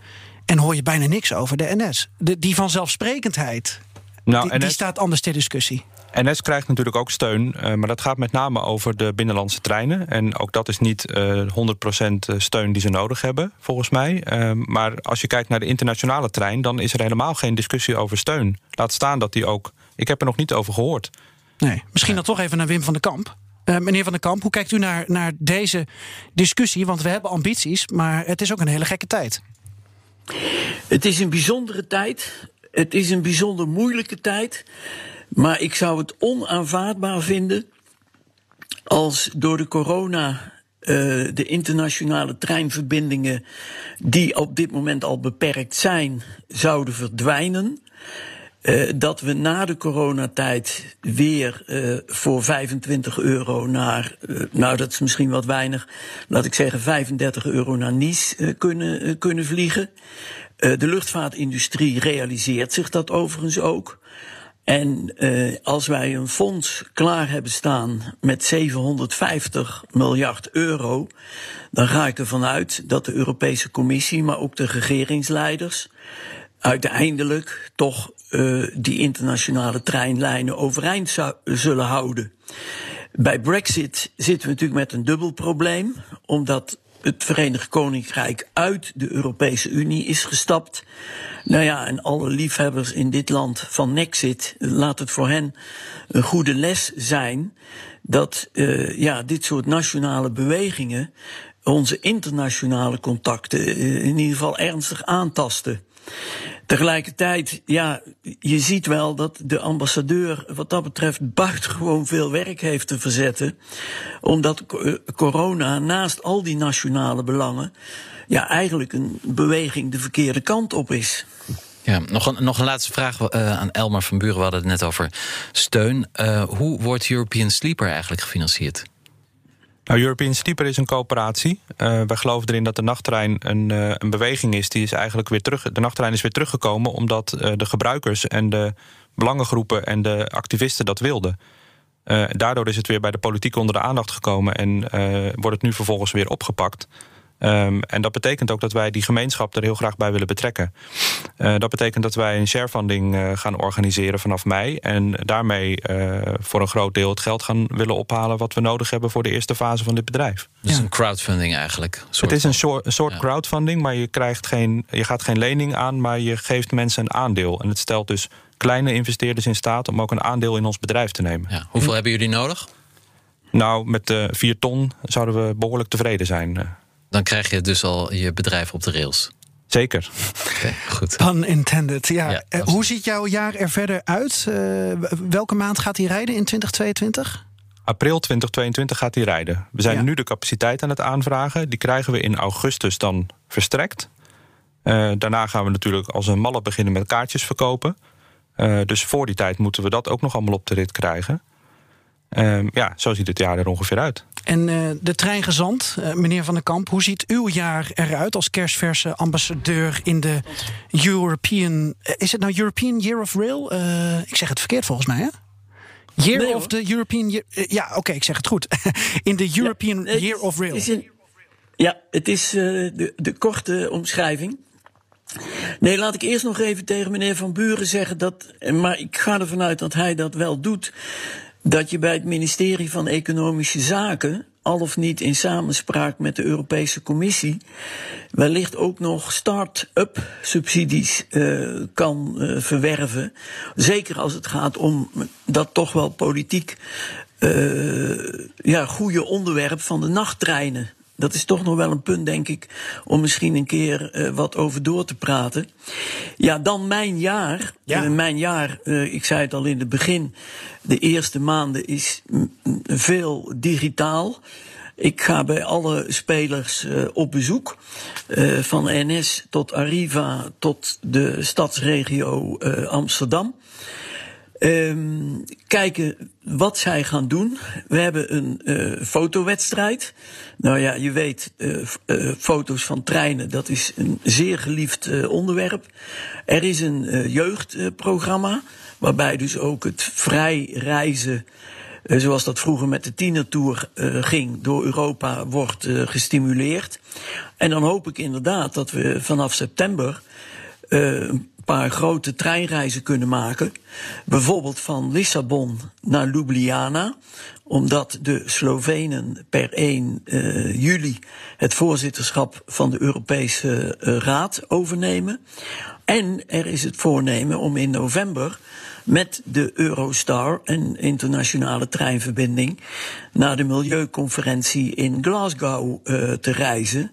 en hoor je bijna niks over de NS. De, die vanzelfsprekendheid, nou, die, die staat anders ter discussie. NS krijgt natuurlijk ook steun, uh, maar dat gaat met name over de binnenlandse treinen. En ook dat is niet uh, 100% steun die ze nodig hebben, volgens mij. Uh, maar als je kijkt naar de internationale trein, dan is er helemaal geen discussie over steun. Laat staan dat die ook. Ik heb er nog niet over gehoord. Nee, misschien dan toch even naar Wim van den Kamp. Uh, meneer Van den Kamp, hoe kijkt u naar, naar deze discussie? Want we hebben ambities, maar het is ook een hele gekke tijd. Het is een bijzondere tijd. Het is een bijzonder moeilijke tijd. Maar ik zou het onaanvaardbaar vinden als door de corona uh, de internationale treinverbindingen, die op dit moment al beperkt zijn, zouden verdwijnen. Uh, dat we na de coronatijd weer uh, voor 25 euro naar, nou dat is misschien wat weinig, laat ik zeggen 35 euro naar Nice kunnen, kunnen vliegen. de luchtvaartindustrie realiseert zich dat overigens ook. En uh, als wij een fonds klaar hebben staan met 750 miljard euro, dan ga ik ervan uit dat de Europese Commissie, maar ook de regeringsleiders, uiteindelijk toch uh, die internationale treinlijnen overeind zullen houden. Bij Brexit zitten we natuurlijk met een dubbel probleem, omdat het Verenigd Koninkrijk uit de Europese Unie is gestapt. Nou ja, en alle liefhebbers in dit land van Nexit, laat het voor hen een goede les zijn dat uh, ja, dit soort nationale bewegingen onze internationale contacten uh, in ieder geval ernstig aantasten. Tegelijkertijd, ja, je ziet wel dat de ambassadeur wat dat betreft buitengewoon veel werk heeft te verzetten. Omdat corona naast al die nationale belangen, ja, eigenlijk een beweging de verkeerde kant op is. Ja, nog een, nog een laatste vraag uh, aan Elmar van Buren. We hadden het net over steun. Uh, hoe wordt European Sleeper eigenlijk gefinancierd? Nou, European Sleeper is een coöperatie. Uh, wij geloven erin dat de nachttrein een, uh, een beweging is die is eigenlijk weer terug. De nachttrein is weer teruggekomen omdat uh, de gebruikers en de belangengroepen en de activisten dat wilden. daardoor is het weer bij de politiek onder de aandacht gekomen en wordt het nu vervolgens weer opgepakt. Um, en dat betekent ook dat wij die gemeenschap er heel graag bij willen betrekken. Uh, dat betekent dat wij een sharefunding uh, gaan organiseren vanaf mei. En daarmee uh, voor een groot deel het geld gaan willen ophalen wat we nodig hebben voor de eerste fase van dit bedrijf. Dus ja. een crowdfunding eigenlijk. Het is een soort, een soort ja. crowdfunding, maar je, krijgt geen, je gaat geen lening aan, maar je geeft mensen een aandeel. En het stelt dus kleine investeerders in staat om ook een aandeel in ons bedrijf te nemen. Ja. Hoeveel hebben jullie nodig? Nou, met uh, vier ton zouden we behoorlijk tevreden zijn dan krijg je dus al je bedrijf op de rails. Zeker. Okay, goed. Pun intended. Ja. ja uh, hoe ziet jouw jaar er verder uit? Uh, welke maand gaat hij rijden in 2022? April 2022 gaat hij rijden. We zijn ja. nu de capaciteit aan het aanvragen. Die krijgen we in augustus dan verstrekt. Uh, daarna gaan we natuurlijk als een malle beginnen met kaartjes verkopen. dus voor die tijd moeten we dat ook nog allemaal op de rit krijgen. Uh, ja, zo ziet het jaar er ongeveer uit. En uh, de treingezant, uh, meneer Van den Kamp, hoe ziet uw jaar eruit als kerstverse ambassadeur in de European. Uh, is het nou European Year of Rail? ik zeg het verkeerd volgens mij, hè? Year nee, of the European Year. ja, oké, okay, ik zeg het goed. in de European ja, Year of Rail. Een, ja, het is de, de korte omschrijving. Nee, laat ik eerst nog even tegen meneer Van Buren zeggen dat. Maar ik ga ervan uit dat hij dat wel doet dat je bij het ministerie van Economische Zaken, al of niet in samenspraak met de Europese Commissie, wellicht ook nog start-up subsidies uh, kan uh, verwerven. Zeker als het gaat om dat toch wel politiek uh, ja, goede onderwerp van de nachttreinen dat is toch nog wel een punt, denk ik, om misschien een keer uh, wat over door te praten. Ja, dan mijn jaar. Ja. Uh, mijn jaar, uh, ik zei het al in het begin, de eerste maanden is veel digitaal. Ik ga bij alle spelers op bezoek. van NS tot Arriva tot de stadsregio Amsterdam. Um, kijken wat zij gaan doen. We hebben een uh, fotowedstrijd. Nou ja, je weet, uh, uh, foto's van treinen, dat is een zeer geliefd onderwerp. Er is een jeugdprogramma, waarbij dus ook het vrij reizen, zoals dat vroeger met de tienertour ging, door Europa wordt gestimuleerd. En dan hoop ik inderdaad dat we vanaf september paar grote treinreizen kunnen maken. Bijvoorbeeld van Lissabon naar Ljubljana. Omdat de Slovenen per 1 uh, juli het voorzitterschap van de Europese uh, Raad overnemen. En er is het voornemen om in november met de Eurostar, een internationale treinverbinding, naar de milieuconferentie in Glasgow uh, te reizen.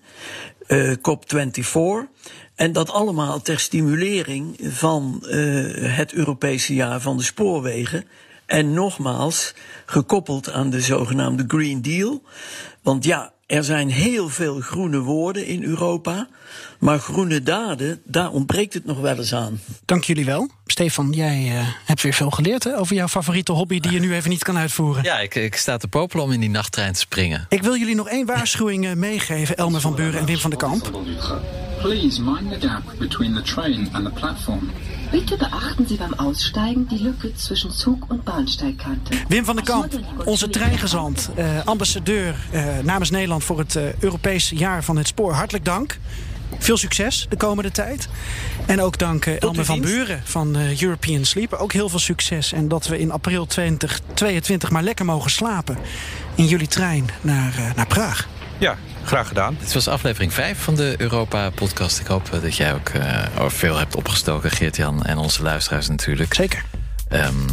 Uh, COP24. En dat allemaal ter stimulering van uh, het Europese jaar van de spoorwegen. En nogmaals, gekoppeld aan de zogenaamde Green Deal. Want ja, er zijn heel veel groene woorden in Europa. Maar groene daden, daar ontbreekt het nog wel eens aan. Dank jullie wel. Stefan, jij uh, hebt weer veel geleerd hè, over jouw favoriete hobby die je nu even niet kan uitvoeren. Ja, ik, ik sta te popelen om in die nachttrein te springen. Ik wil jullie nog één waarschuwing uh, meegeven, Elmer van Buren en Wim van den Kamp. Please mind the gap between the train and the platform. Bitte beachten Sie beim Aussteigen die Lücke zwischen Zug- und Bahnsteigkante. Wim van den Kamp, onze treingezant, uh, ambassadeur uh, namens Nederland voor het uh, Europese jaar van het spoor. Hartelijk dank. Veel succes de komende tijd. En ook dank uh, Elmer van Buren van uh, European Sleeper. Ook heel veel succes. En dat we in april 2022 maar lekker mogen slapen in jullie trein naar, uh, naar Praag. Ja, Graag gedaan. Dit was aflevering 5 van de Europa-podcast. Ik hoop eh, dat jij ook uh, veel hebt opgestoken, Geert-Jan. En onze luisteraars natuurlijk. Zeker. Um,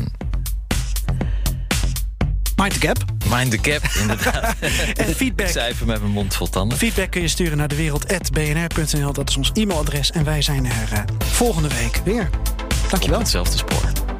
Mind the Gap. Mind the Gap, inderdaad. en feedback. Ik cijfer met mijn mond vol tanden. Feedback kun je sturen naar dewereld.bnr.nl. Dat is ons e-mailadres. En wij zijn er uh, volgende week weer. Dankjewel. Op hetzelfde spoor.